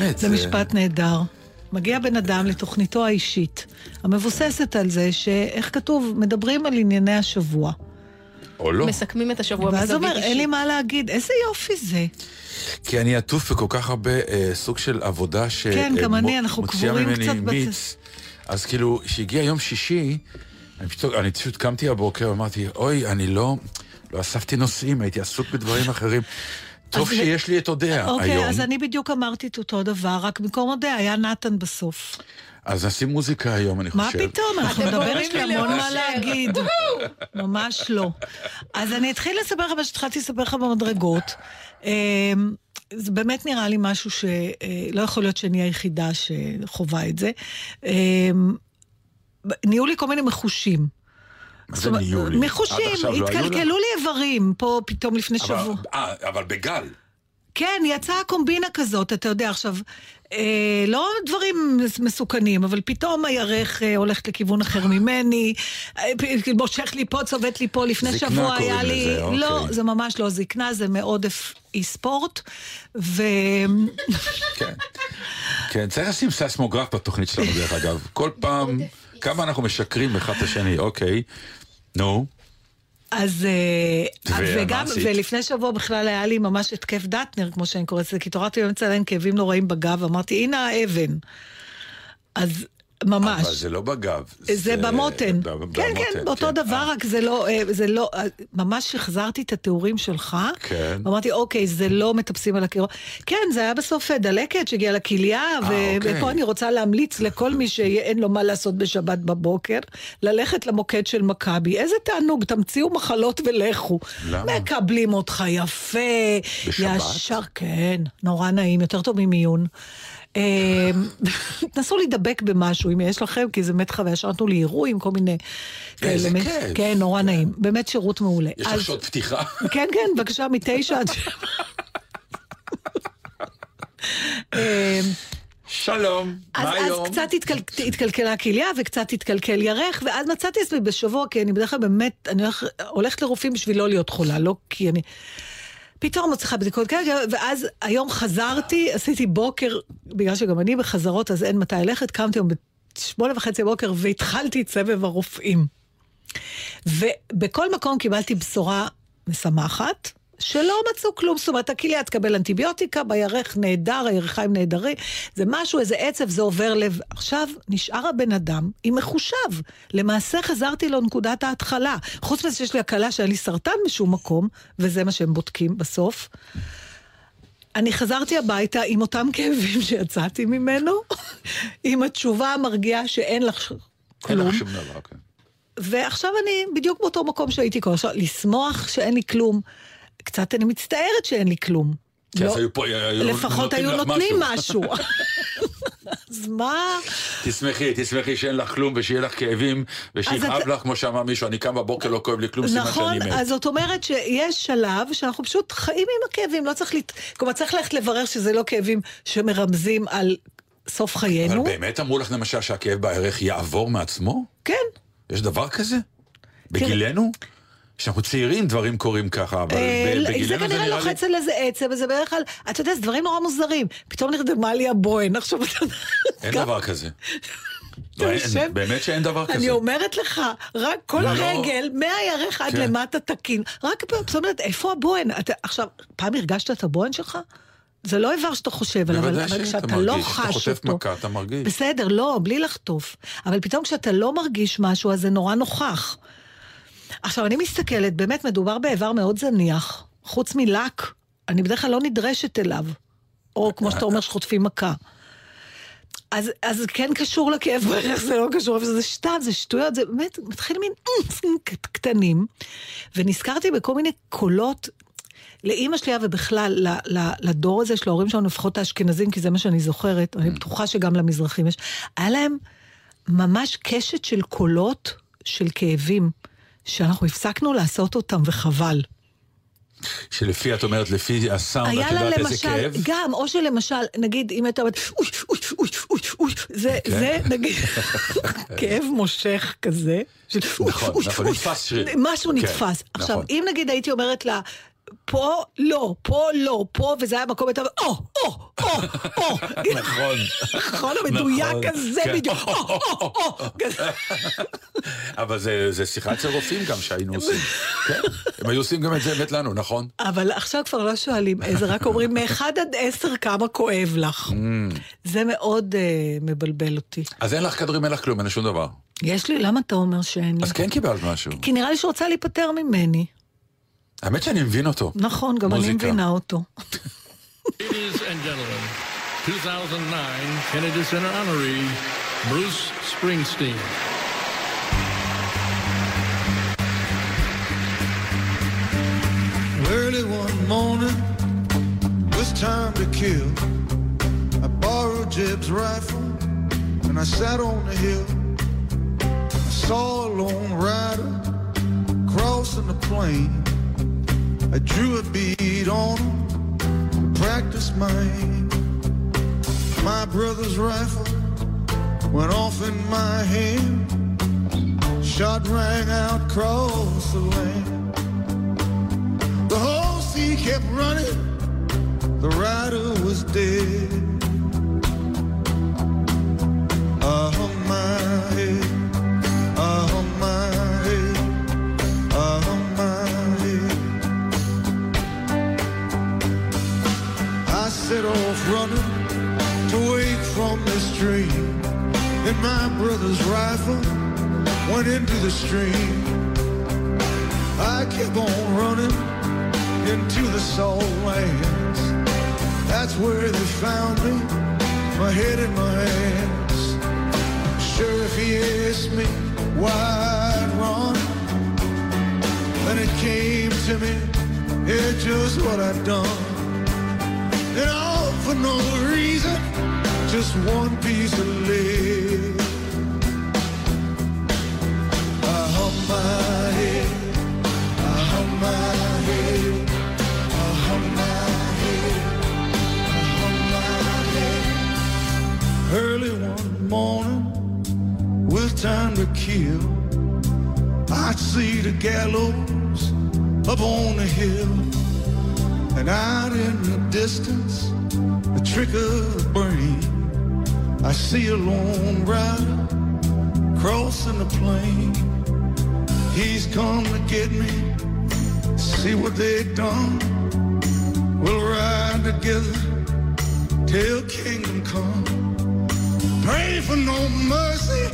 באמת. זה משפט נהדר. מגיע בן אדם לתוכניתו האישית, המבוססת על זה שאיך כתוב, מדברים על ענייני השבוע. או לא. מסכמים את השבוע בזווית אישית. ואז אומר, אין לי מה להגיד, איזה יופי זה. כי אני עטוף בכל כך הרבה אה, סוג של עבודה ש... כן, גם אני, אנחנו קבורים קצת בצ... אז כאילו, כשהגיע יום שישי, אני פשוט, אני פשוט קמתי הבוקר ואמרתי, אוי, אני לא, לא אספתי נושאים, הייתי עסוק בדברים אחרים. טוב שיש לי את אודיה אוקיי, היום. אוקיי, אז אני בדיוק אמרתי את אותו דבר, רק במקום אודיה היה נתן בסוף. אז נשים מוזיקה היום, אני חושב. מה פתאום? אנחנו נדבר, יש לי המון מה להגיד. ממש לא. אז אני אתחיל לספר לך מה שהתחלתי לספר לך במדרגות. אמ, זה באמת נראה לי משהו שלא אה, יכול להיות שאני היחידה שחווה את זה. אמ, נהיו לי כל מיני מחושים. מה זה ניהול? מחושים, לא התקלקלו לי איברים פה פתאום לפני שבוע. אה, אבל בגל. כן, יצאה קומבינה כזאת, אתה יודע, עכשיו, אה, לא דברים מסוכנים, אבל פתאום הירך אה, הולכת לכיוון אחר ממני, אה, מושך לי פה, צובט לי פה, לפני שבוע היה לי... לזה, אוקיי. לא, זה ממש לא זקנה, זה מעודף אי ספורט, ו... כן, כן, צריך לשים ססמוגרף בתוכנית שלנו, דרך אגב. כל פעם, כמה אנחנו משקרים אחד את השני, אוקיי. נו. אז, אה, וגם, ולפני שבוע בכלל היה לי ממש התקף דטנר, כמו שאני קוראת לזה, כי התעוררתי באמצע הלילה עם כאבים נוראים בגב, אמרתי, הנה האבן. אז ממש. אבל זה לא בגב. זה, זה במותן. כן, כן, באותו כן. דבר, אה. רק זה לא, אה, זה לא, אה, ממש החזרתי את התיאורים שלך. כן. ואמרתי, אוקיי, זה לא מטפסים על הקירות. כן, זה היה בסוף דלקת שהגיעה לכליה, אוקיי. ופה אני רוצה להמליץ לכל מי שאין לו מה לעשות בשבת בבוקר, ללכת למוקד של מכבי. איזה תענוג, תמציאו מחלות ולכו. למה? מקבלים אותך יפה. בשבת? ישר, כן, נורא נעים, יותר טוב ממיון. אה, תנסו להידבק במשהו, אם יש לכם, כי זה באמת חוויה, שרתנו לי אירוע עם כל מיני... איזה כיף. כן, נורא נעים. באמת שירות מעולה. יש לך שעות פתיחה. כן, כן, בבקשה, מתשע עד שבע. אה, שלום, מה היום? אז קצת התקלקלה הכליה וקצת התקלקל ירך, ואז מצאתי עצמי בשבוע, כי אני בדרך כלל באמת, אני הולכת לרופאים בשביל לא להיות חולה, לא כי אני... פתאום מצליחה בדיקות כאלה, ואז היום חזרתי, עשיתי בוקר, בגלל שגם אני בחזרות אז אין מתי ללכת, קמתי היום בשמונה וחצי בוקר והתחלתי את סבב הרופאים. ובכל מקום קיבלתי בשורה משמחת, שלא מצאו כלום, זאת אומרת, הכליה תקבל אנטיביוטיקה, בירך נהדר, הירכיים נהדרים, זה משהו, איזה עצב, זה עובר לב. עכשיו, נשאר הבן אדם עם מחושב. למעשה חזרתי לנקודת ההתחלה. חוץ מזה שיש לי הקלה שאין לי סרטן בשום מקום, וזה מה שהם בודקים בסוף. אני חזרתי הביתה עם אותם כאבים שיצאתי ממנו, עם התשובה המרגיעה שאין לך כלום. אין לך שום דבר, כן. ועכשיו אני בדיוק באותו מקום שהייתי כל עכשיו, לשמוח שאין לי כלום. קצת אני מצטערת שאין לי כלום. כי אז לא, היו פה, היו לפחות היו נותנים משהו. אז מה? תשמחי, תשמחי שאין לך כלום ושיהיה לך כאבים ושיכאב לך, כמו שאמר מישהו, אני קם בבוקר לא כואב לי כלום, סימן שאני מת. נכון, אז זאת אומרת שיש שלב שאנחנו פשוט חיים עם הכאבים, לא צריך. כלומר, צריך ללכת לברר שזה לא כאבים שמרמזים על סוף חיינו. אבל באמת אמרו לך למשל שהכאב בערך יעבור מעצמו? כן. יש דבר כזה? בגילנו? כשאנחנו צעירים דברים קורים ככה, אבל אה, בגילנו זה נראה לי... זה כנראה לוחץ על איזה עצב, וזה בערך כלל, אתה יודע, זה דברים נורא מוזרים. פתאום נרדמה לי הבוהן, עכשיו אתה יודע... אין דבר כזה. לא, אין- באמת שאין דבר כזה. אני אומרת לך, רק כל לא. הרגל, מהירך עד כן. למטה תקין. רק פה, זאת אומרת, איפה הבוהן? עכשיו, פעם הרגשת את הבוהן שלך? זה לא איבר שאתה חושב עליו, אבל בוודאי אבל שאתה כשאתה לא מרגיש. אתה חש חוטף אותו... מכה, אתה מרגיש. בסדר, לא, בלי לחטוף. אבל פתאום כשאתה לא מרגיש משהו, אז זה נורא נוכח. עכשיו, אני מסתכלת, באמת מדובר באיבר מאוד זניח. חוץ מלק, אני בדרך כלל לא נדרשת אליו. או כמו שאתה אומר, שחוטפים מכה. אז, אז כן קשור לכאב ברך, זה לא קשור, אבל זה סתם, זה שטויות, זה באמת מתחיל מין קטנים. ונזכרתי בכל מיני קולות. לאימא שלי ובכלל, לדור הזה של ההורים שלנו, לפחות האשכנזים, כי זה מה שאני זוכרת, אני בטוחה שגם למזרחים יש, היה להם ממש קשת של קולות של כאבים, שאנחנו הפסקנו לעשות אותם, וחבל. שלפי, את אומרת, לפי הסאונד, את היה לה יודעת איזה למשל, כאב? גם, או שלמשל, נגיד, אם הייתה אומרת, אוי, אוי, אוי, אוי, אוי, זה, כן. זה, נגיד, כאב מושך כזה. של נכון, נכון, נתפס שריר. משהו כן, נתפס. עכשיו, נכון. אם נגיד הייתי אומרת לה, פה לא, פה לא, פה, וזה היה מקום, אומרת, או, או, או, או. נכון. נכון, המדויק נכון, כזה כן. בדיוק, או, או, או. אבל זה שיחה אצל רופאים גם שהיינו עושים. כן, הם היו עושים גם את זה באמת לנו, נכון? אבל עכשיו כבר לא שואלים איזה, רק אומרים מאחד עד עשר כמה כואב לך. Mm. זה מאוד אה, מבלבל אותי. אז אין לך כדורים, אין לך כלום, אין לך שום דבר. יש לי, למה אתה אומר שאין לי? אז כן קיבלת משהו. כי נראה לי שרוצה להיפטר ממני. האמת שאני מבין אותו. נכון, גם אני מוזיקה. מבינה אותו. Ladies and gentlemen, 2009 Kennedy Center honoree, Bruce Springsteen. Early one morning, was time to kill. I borrowed Jeb's rifle and I sat on the hill. I saw a lone rider crossing the plain. I drew a bead on him, practiced aim. My brother's rifle went off in my hand. Shot rang out across the land. The horse he kept running, the rider was dead. My brother's rifle went into the stream. I kept on running into the salt lands. That's where they found me, my head in my hands. Sure, if he asked me why I'd run, then it came to me, it's just what I'd done. And all for no reason, just one piece of lead. I hung my head, I hung my head, I hung my head, I hung my head. Early one morning, with time to kill, I'd see the gallows up on the hill, and out in the distance, the trick of brain. I see a lone rider crossing the plain. He's come to get me. See what they've done. We'll ride together till kingdom come. Pray for no mercy,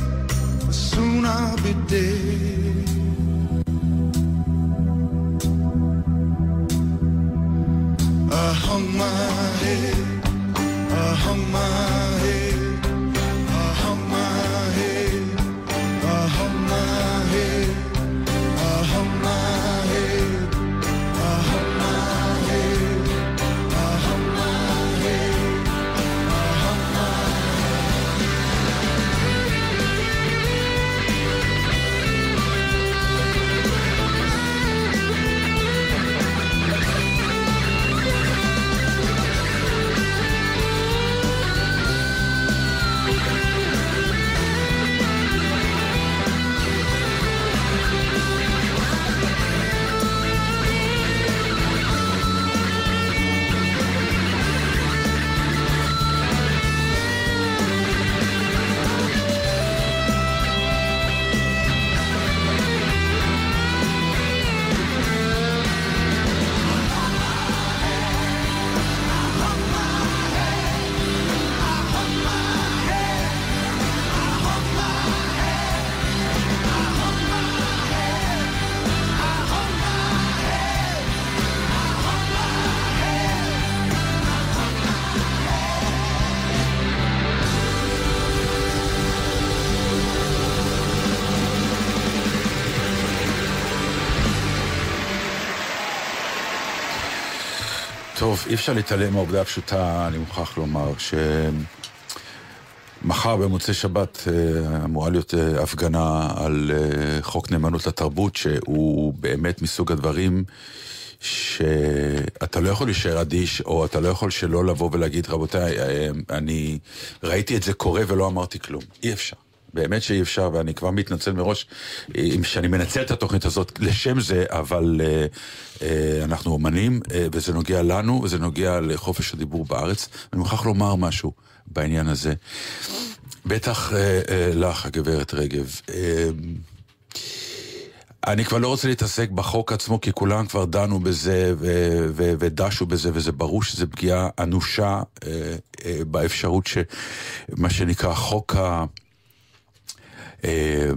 but soon I'll be dead. I hung my head, I hung my head, טוב, אי אפשר להתעלם מהעובדה הפשוטה, אני מוכרח לומר, שמחר במוצאי שבת אה, אמורה להיות אה, הפגנה על אה, חוק נאמנות לתרבות, שהוא באמת מסוג הדברים שאתה לא יכול להישאר אדיש, או אתה לא יכול שלא לבוא ולהגיד, רבותיי, אני ראיתי את זה קורה ולא אמרתי כלום. אי אפשר. באמת שאי אפשר, ואני כבר מתנצל מראש אה, שאני מנצל את התוכנית הזאת לשם זה, אבל אה, אה, אנחנו אומנים, אה, וזה נוגע לנו, וזה נוגע לחופש הדיבור בארץ. אני מוכרח לומר משהו בעניין הזה. בטח אה, אה, לך, הגברת רגב. אה, אני כבר לא רוצה להתעסק בחוק עצמו, כי כולם כבר דנו בזה ו- ו- ודשו בזה, וזה ברור שזו פגיעה אנושה אה, אה, באפשרות שמה שנקרא חוק ה... אה,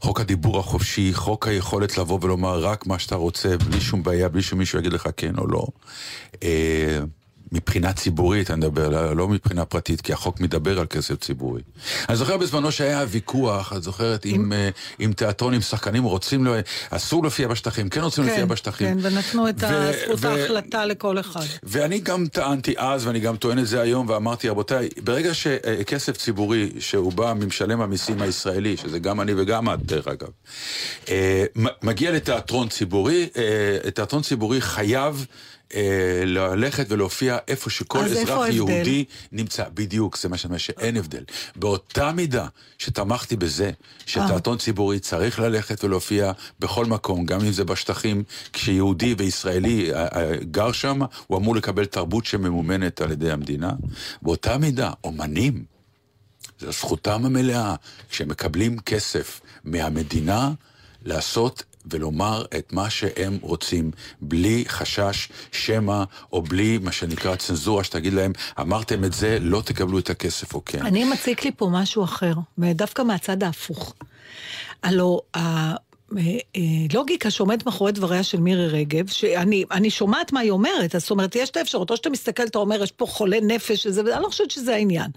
חוק הדיבור החופשי, חוק היכולת לבוא ולומר רק מה שאתה רוצה, בלי שום בעיה, בלי שמישהו יגיד לך כן או לא. מבחינה ציבורית, אני מדבר, לא, לא מבחינה פרטית, כי החוק מדבר על כסף ציבורי. אני זוכר בזמנו שהיה ויכוח, את זוכרת, עם, אה, עם תיאטרון, עם שחקנים, רוצים, לו, אסור להופיע בשטחים, כן רוצים להופיע כן, בשטחים. כן, ונתנו את ו- זכות ו- ההחלטה לכל אחד. ואני גם טענתי אז, ואני גם טוען את זה היום, ואמרתי, רבותיי, ברגע שכסף ציבורי, שהוא בא ממשלם המיסים הישראלי, שזה גם אני וגם את, דרך אגב, אה, מגיע לתיאטרון ציבורי, אה, תיאטרון ציבורי חייב... אה, ללכת ולהופיע איפה שכל אז איפה אזרח ההבדל? יהודי נמצא. בדיוק, זה מה שאני אומר, שאין הבדל. באותה מידה שתמכתי בזה, שתיאטרון ציבורי צריך ללכת ולהופיע בכל מקום, גם אם זה בשטחים, כשיהודי וישראלי אה, אה, גר שם, הוא אמור לקבל תרבות שממומנת על ידי המדינה. באותה מידה, אומנים, זו זכותם המלאה, כשהם מקבלים כסף מהמדינה, לעשות ולומר את מה שהם רוצים, בלי חשש שמא, או בלי מה שנקרא צנזורה, שתגיד להם, אמרתם את זה, לא תקבלו את הכסף, או כן. אני מציק לי פה משהו אחר, דווקא מהצד ההפוך. הלו, הלוגיקה שעומדת מאחורי דבריה של מירי רגב, שאני אני שומעת מה היא אומרת, זאת אומרת, יש את האפשרות, או שאתה מסתכל, אתה אומר, יש פה חולה נפש, שזה, אני לא חושבת שזה העניין.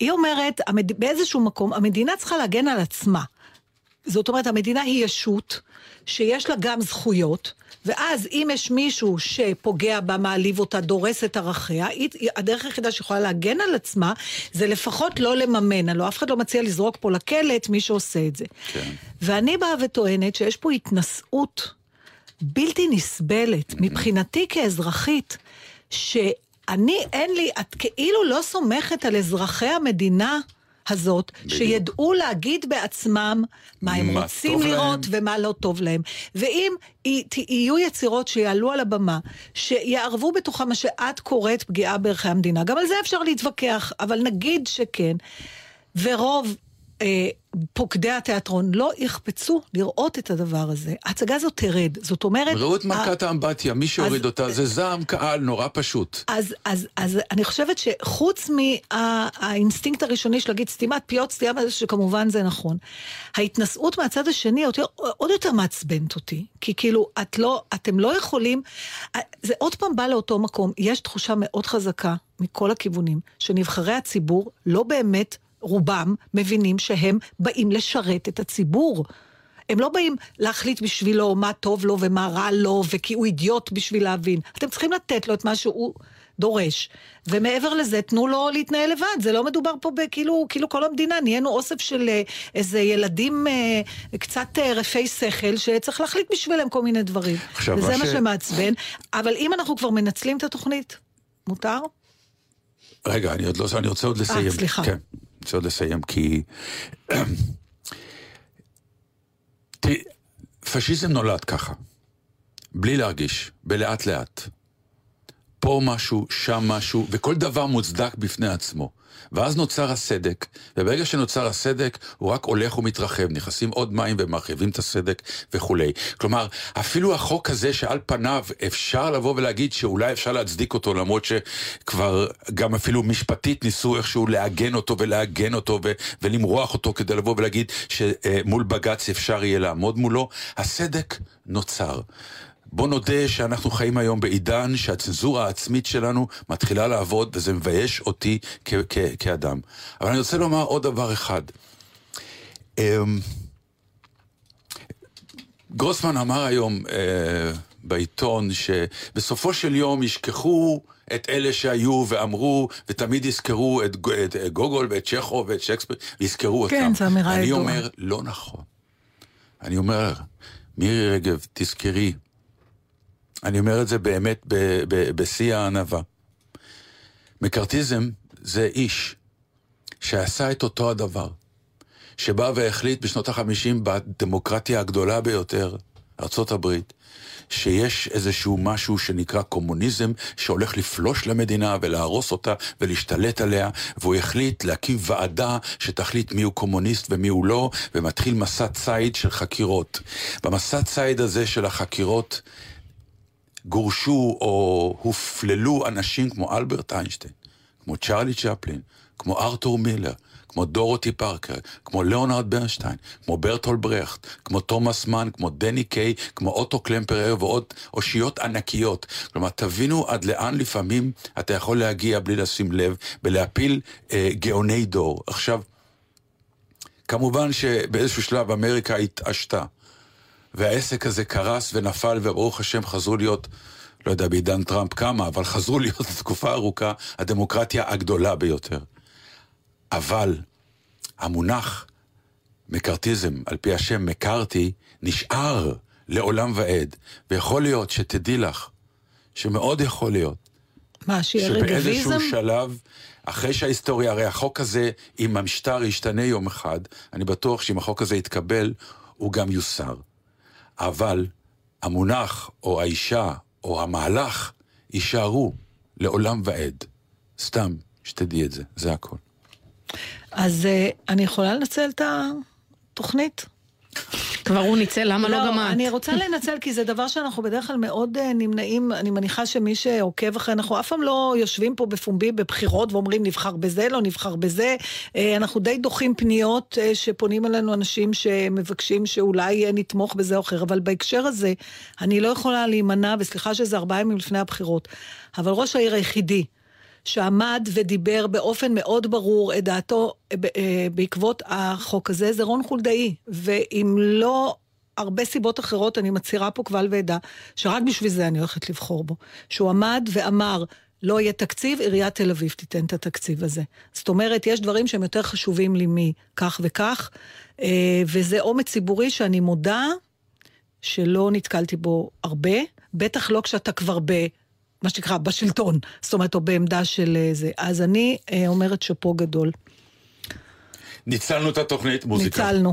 היא אומרת. באיזשהו מקום, המדינה צריכה להגן על עצמה. זאת אומרת, המדינה היא ישות שיש לה גם זכויות, ואז אם יש מישהו שפוגע בה, מעליב אותה, דורס את ערכיה, הדרך היחידה שיכולה להגן על עצמה, זה לפחות לא לממן. הלוא אף אחד לא מציע לזרוק פה לכלא את מי שעושה את זה. כן. ואני באה וטוענת שיש פה התנשאות בלתי נסבלת, מבחינתי כאזרחית, שאני, אין לי, את כאילו לא סומכת על אזרחי המדינה. הזאת, בדיוק. שידעו להגיד בעצמם מה הם מה רוצים לראות להם. ומה לא טוב להם. ואם יהיו יצירות שיעלו על הבמה, שיערבו בתוכם מה שאת קוראת פגיעה בערכי המדינה, גם על זה אפשר להתווכח, אבל נגיד שכן, ורוב פוקדי התיאטרון לא יחפצו לראות את הדבר הזה, ההצגה הזאת תרד. זאת אומרת... ראו את מכת האמבטיה, מי שהוריד אותה זה זעם קהל נורא פשוט. אז, אז, אז אני חושבת שחוץ מהאינסטינקט הראשוני של להגיד סתימת פיות, סתימת שכמובן זה נכון, ההתנשאות מהצד השני יותר, עוד יותר מעצבנת אותי. כי כאילו, את לא, אתם לא יכולים, זה עוד פעם בא לאותו מקום, יש תחושה מאוד חזקה מכל הכיוונים, שנבחרי הציבור לא באמת, רובם, מבינים שהם באים לשרת את הציבור. הם לא באים להחליט בשבילו מה טוב לו ומה רע לו, וכי הוא אידיוט בשביל להבין. אתם צריכים לתת לו את מה שהוא דורש. ומעבר לזה, תנו לו להתנהל לבד. זה לא מדובר פה בכאילו, כאילו כל המדינה, נהיינו אוסף של אה, איזה ילדים אה, קצת אה, רפי שכל, שצריך להחליט בשבילם כל מיני דברים. עכשיו, וזה מה ש- שמעצבן. אבל אם אנחנו כבר מנצלים את התוכנית, מותר? רגע, אני עוד לא, אני רוצה עוד לסיים. סליחה. כן, רוצה לסיים, כי... תראי, פשיזם נולד ככה, בלי להרגיש, בלאט לאט. פה משהו, שם משהו, וכל דבר מוצדק בפני עצמו. ואז נוצר הסדק, וברגע שנוצר הסדק, הוא רק הולך ומתרחב, נכנסים עוד מים ומרחיבים את הסדק וכולי. כלומר, אפילו החוק הזה שעל פניו אפשר לבוא ולהגיד שאולי אפשר להצדיק אותו, למרות שכבר גם אפילו משפטית ניסו איכשהו לעגן אותו ולעגן אותו ו- ולמרוח אותו כדי לבוא ולהגיד שמול בג"ץ אפשר יהיה לעמוד מולו, הסדק נוצר. בוא נודה שאנחנו חיים היום בעידן שהצנזורה העצמית שלנו מתחילה לעבוד, וזה מבייש אותי כ- כ- כאדם. אבל אני רוצה לומר עוד דבר אחד. אמ, גרוסמן אמר היום אה, בעיתון, שבסופו של יום ישכחו את אלה שהיו ואמרו, ותמיד יזכרו את, ג- את גוגול ואת צ'כו ואת שייקספיר, ויזכרו אותם. כן, זו אמירה אני ידועה. אומר, לא נכון. אני אומר, מירי רגב, תזכרי. אני אומר את זה באמת בשיא הענווה. מקארתיזם זה איש שעשה את אותו הדבר, שבא והחליט בשנות החמישים בדמוקרטיה הגדולה ביותר, הברית, שיש איזשהו משהו שנקרא קומוניזם, שהולך לפלוש למדינה ולהרוס אותה ולהשתלט עליה, והוא החליט להקים ועדה שתחליט מיהו קומוניסט ומיהו לא, ומתחיל מסע ציד של חקירות. במסע ציד הזה של החקירות גורשו או הופללו אנשים כמו אלברט איינשטיין, כמו צ'רלי צ'פלין, כמו ארתור מילר, כמו דורותי פארקר, כמו ליאונרד ברנשטיין, כמו ברטול ברכט, כמו תומאס מן, כמו דני קיי, כמו אוטו קלמפרר ועוד אושיות ענקיות. כלומר, תבינו עד לאן לפעמים אתה יכול להגיע בלי לשים לב, בלהפיל אה, גאוני דור. עכשיו, כמובן שבאיזשהו שלב אמריקה התעשתה. והעסק הזה קרס ונפל, וברוך השם חזרו להיות, לא יודע בעידן טראמפ כמה, אבל חזרו להיות לתקופה ארוכה הדמוקרטיה הגדולה ביותר. אבל המונח מקארתיזם, על פי השם מקארתי, נשאר לעולם ועד. ויכול להיות שתדעי לך, שמאוד יכול להיות, מה, שיהיה שבאיזשהו רגביזם? שלב, אחרי שההיסטוריה, הרי החוק הזה, אם המשטר ישתנה יום אחד, אני בטוח שאם החוק הזה יתקבל, הוא גם יוסר. אבל המונח, או האישה, או המהלך, יישארו לעולם ועד. סתם, שתדעי את זה, זה הכל. אז אה, אני יכולה לנצל את התוכנית? כבר הוא ניצל, למה לא גם את? אני רוצה לנצל, כי זה דבר שאנחנו בדרך כלל מאוד אה, נמנעים, אני מניחה שמי שעוקב אחרי, אנחנו אף פעם לא יושבים פה בפומבי בבחירות ואומרים נבחר בזה, לא נבחר בזה. אה, אנחנו די דוחים פניות אה, שפונים אלינו אנשים שמבקשים שאולי נתמוך בזה או אחר, אבל בהקשר הזה, אני לא יכולה להימנע, וסליחה שזה ארבעה ימים לפני הבחירות, אבל ראש העיר היחידי, שעמד ודיבר באופן מאוד ברור את דעתו אה, אה, בעקבות החוק הזה, זה רון חולדאי. ואם לא הרבה סיבות אחרות, אני מצהירה פה קבל ועדה, שרק בשביל זה אני הולכת לבחור בו. שהוא עמד ואמר, לא יהיה תקציב, עיריית תל אביב תיתן את התקציב הזה. זאת אומרת, יש דברים שהם יותר חשובים לי מכך וכך, אה, וזה אומץ ציבורי שאני מודה שלא נתקלתי בו הרבה, בטח לא כשאתה כבר ב... מה שנקרא, בשלטון, זאת אומרת, או בעמדה של אה, זה. אז אני אה, אומרת שאפו גדול. ניצלנו את התוכנית, מוזיקה. ניצלנו.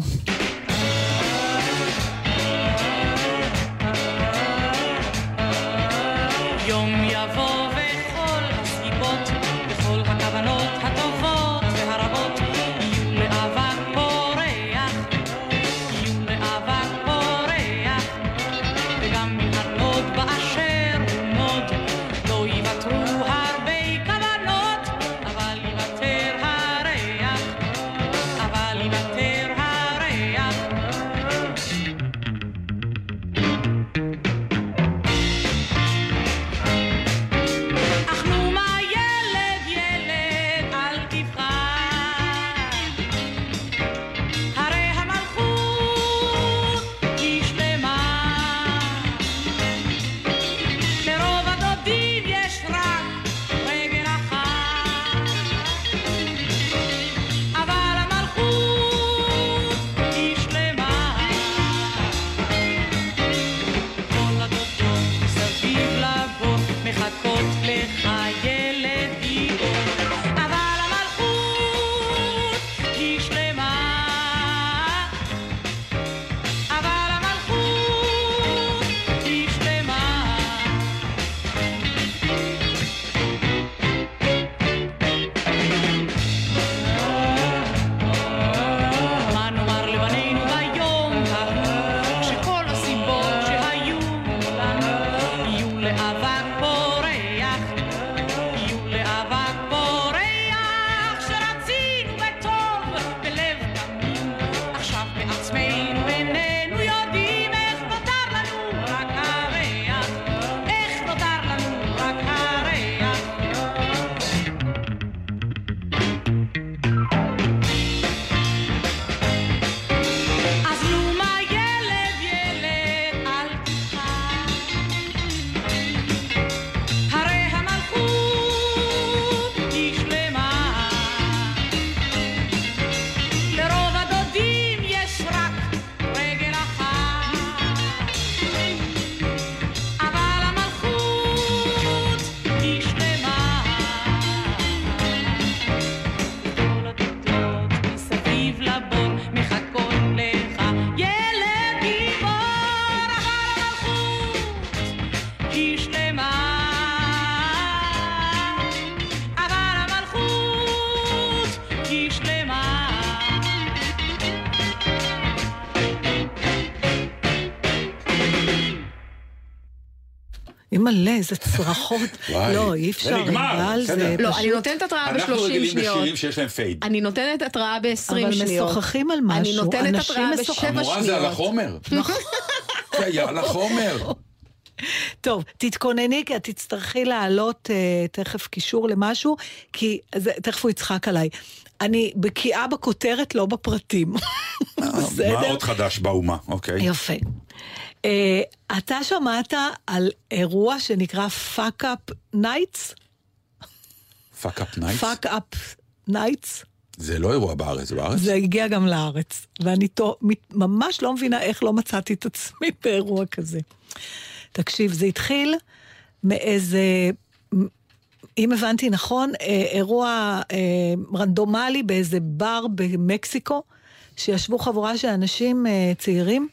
אימא'לה, איזה צרחות. לא, אי אפשר, זה נגמר, בסדר. לא. אני נותנת התראה אנחנו ב-30 רגילים שניות. בשירים שיש להם פייד. אני נותנת התראה ב-20 אבל שניות. משוחחים על אני משהו, נותנת אנשים התראה משוחחים. בשבע המורה זה על שניות. החומר. זה היה על החומר. טוב, תתכונני, כי את תצטרכי להעלות uh, תכף קישור למשהו, כי זה, תכף הוא יצחק עליי. אני בקיאה בכותרת, לא בפרטים. בסדר? מה עוד חדש באומה? אוקיי. יפה. אה, אתה שמעת על אירוע שנקרא Fuckup Nights? Fuckup Nights? Fuckup Nights? זה לא אירוע בארץ, זה בארץ? זה הגיע גם לארץ. ואני תו, ממש לא מבינה איך לא מצאתי את עצמי באירוע כזה. תקשיב, זה התחיל מאיזה, אם הבנתי נכון, אה, אירוע אה, רנדומלי באיזה בר במקסיקו, שישבו חבורה של אנשים אה, צעירים.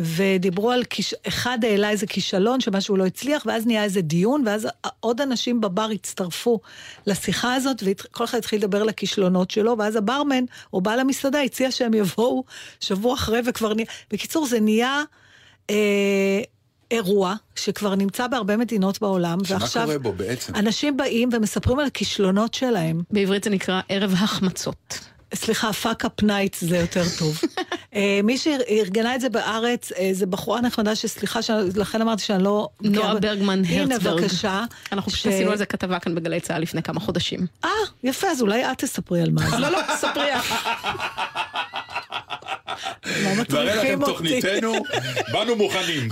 ודיברו על, כיש... אחד העלה איזה כישלון שמשהו לא הצליח, ואז נהיה איזה דיון, ואז עוד אנשים בבר הצטרפו לשיחה הזאת, וכל אחד התחיל לדבר על הכישלונות שלו, ואז הברמן, או בעל המסעדה, הציע שהם יבואו שבוע אחרי וכבר נהיה... בקיצור, זה נהיה אה, אירוע שכבר נמצא בהרבה מדינות בעולם, שמה ועכשיו קורה בו בעצם? אנשים באים ומספרים על הכישלונות שלהם. בעברית זה נקרא ערב החמצות. סליחה, Fuckup Nights זה יותר טוב. אה, מי שארגנה את זה בארץ, אה, זה בחורה נחמדה שסליחה, ש- לכן אמרתי שאני לא... נועה ב- ברגמן הנה, הרצברג. בבקשה. אנחנו פשוט ש- עשינו על זה כתבה כאן בגלי צה"ל לפני כמה חודשים. אה, יפה, אז אולי את תספרי על מה זה. לא, לא, ספרי. לא נראה מטריחים לכם אותי. תוכניתנו, באנו מוכנים.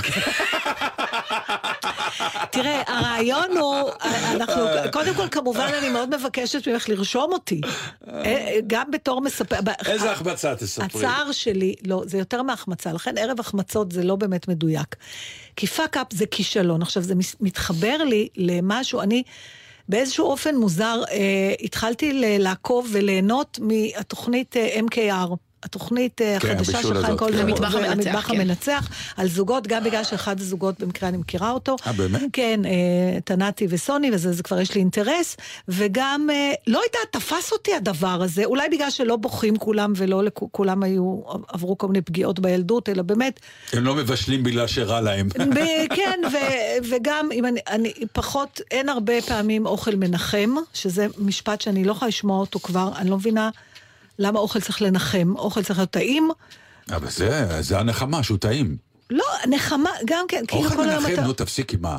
תראה, הרעיון הוא, אנחנו, קודם כל, כמובן, אני מאוד מבקשת ממך לרשום אותי. אה, גם בתור מספר... איזה החמצה תספרי. הצער שלי, לא, זה יותר מהחמצה, לכן ערב החמצות זה לא באמת מדויק. כי fuck up זה כישלון. עכשיו, זה מתחבר לי למשהו, אני באיזשהו אופן מוזר, אה, התחלתי לעקוב וליהנות מהתוכנית אה, MKR. התוכנית אה, כן, החדשה הבישול של חיים הזאת, קולדר, כן. המטבח המנצח, המטבח כן. המנצח, על זוגות, גם בגלל שאחד הזוגות במקרה אני מכירה אותו. אה, באמת? כן, אה, תנתי וסוני, וזה זה כבר יש לי אינטרס, וגם, אה, לא יודעת, תפס אותי הדבר הזה, אולי בגלל שלא בוכים כולם ולא כולם היו, עברו כל מיני פגיעות בילדות, אלא באמת, הם לא מבשלים בגלל שרע להם. כן, ו- וגם, אם אני, אני פחות, אין הרבה פעמים אוכל מנחם, שזה משפט שאני לא יכולה לשמוע אותו כבר, אני לא מבינה למה אוכל צריך לנחם, אוכל צריך להיות טעים. אבל זה, זה הנחמה, שהוא טעים. לא, נחמה, גם כן, כאילו אוכל כל היום מנחם, אתה... נו תפסיקי, מה?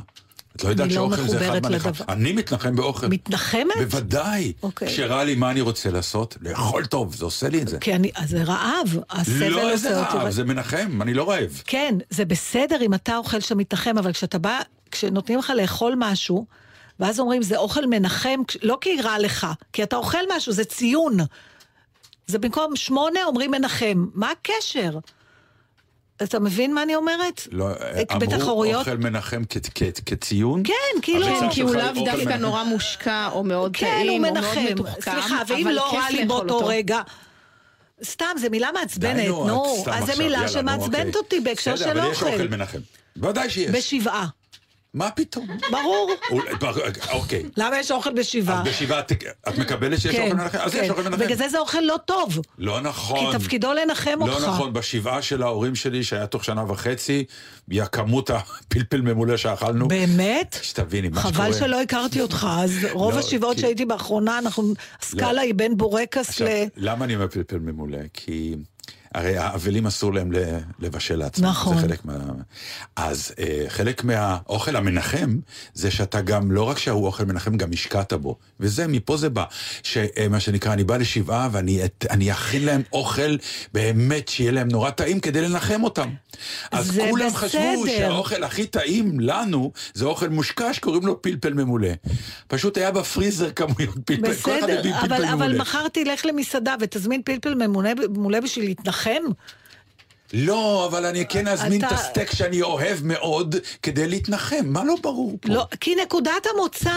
את לא יודעת לא שאוכל זה אחד מהנחם. לדבר. אני מתנחם באוכל. מתנחמת? בוודאי. אוקיי. כשרע לי, מה אני רוצה לעשות? לאכול טוב, זה עושה לי את זה. כי אני, אז זה רעב, לא איזה. רעב, זה מנחם, אני לא רעב. כן, זה בסדר אם אתה אוכל שאתה מתנחם, אבל כשאתה בא, כשנותנים לך לאכול משהו, ואז אומרים, זה אוכל מנחם, לא כי רע לך, כי אתה אוכל משהו, זה ציון. זה במקום שמונה אומרים מנחם. מה הקשר? אתה מבין מה אני אומרת? לא, אמרו בתחרויות? אוכל מנחם כ- כ- כציון? כן, כאילו... כן, כי הוא לאו אוכל דווקא מנחם. נורא מושקע או מאוד כן, טעים או מאוד מנחם. מתוחכם, סליחה, ואם לא רע לי באותו אותו. רגע... סתם, זו מילה מעצבנת, נו, אז זו מילה שמעצבנת אוקיי. אותי בהקשר בסדר, של אבל יש אוכל אוכל. מנחם. ודאי שיש. בשבעה. מה פתאום? ברור. אוקיי. למה יש אוכל בשבעה? אז בשבעה את- מקבלת שיש אוכל מנחם? אז יש אוכל מנחם. כן. בגלל זה זה אוכל לא טוב. לא נכון. כי תפקידו לנחם אותך. לא נכון, בשבעה של ההורים שלי, שהיה תוך שנה וחצי, היא הכמות הפלפל ממולא שאכלנו. באמת? שתביני, מה שקורה. חבל שלא הכרתי אותך, אז רוב לא, השבעות שהייתי באחרונה, אנחנו, הסקאלה לא. היא בין בורקס ל... למה אני אומר פלפל ממולא? כי הרי האבלים אסור להם לבשל לעצמם. נכון. זה חלק מה... אז אה, חלק מהאוכל המנחם, זה שאתה גם, לא רק שההוא אוכל מנחם, גם השקעת בו. וזה, מפה זה בא. שמה שנקרא, אני בא לשבעה ואני את- אכין להם אוכל באמת שיהיה להם נורא טעים כדי לנחם אותם. אז זה כולם חשבו בסדר. שהאוכל הכי טעים לנו, זה אוכל מושקע שקוראים לו פלפל ממולא. פשוט היה בפריזר כמויות פלפל, כל אחד בסדר, אבל, פלפל אבל ממולא. מחר תלך למסעדה ותזמין פלפל ממולא בשביל להתנחם? לא, אבל אני כן אזמין את אתה- הסטייק שאני אוהב מאוד כדי להתנחם, מה לא ברור פה? לא, כי נקודת המוצא,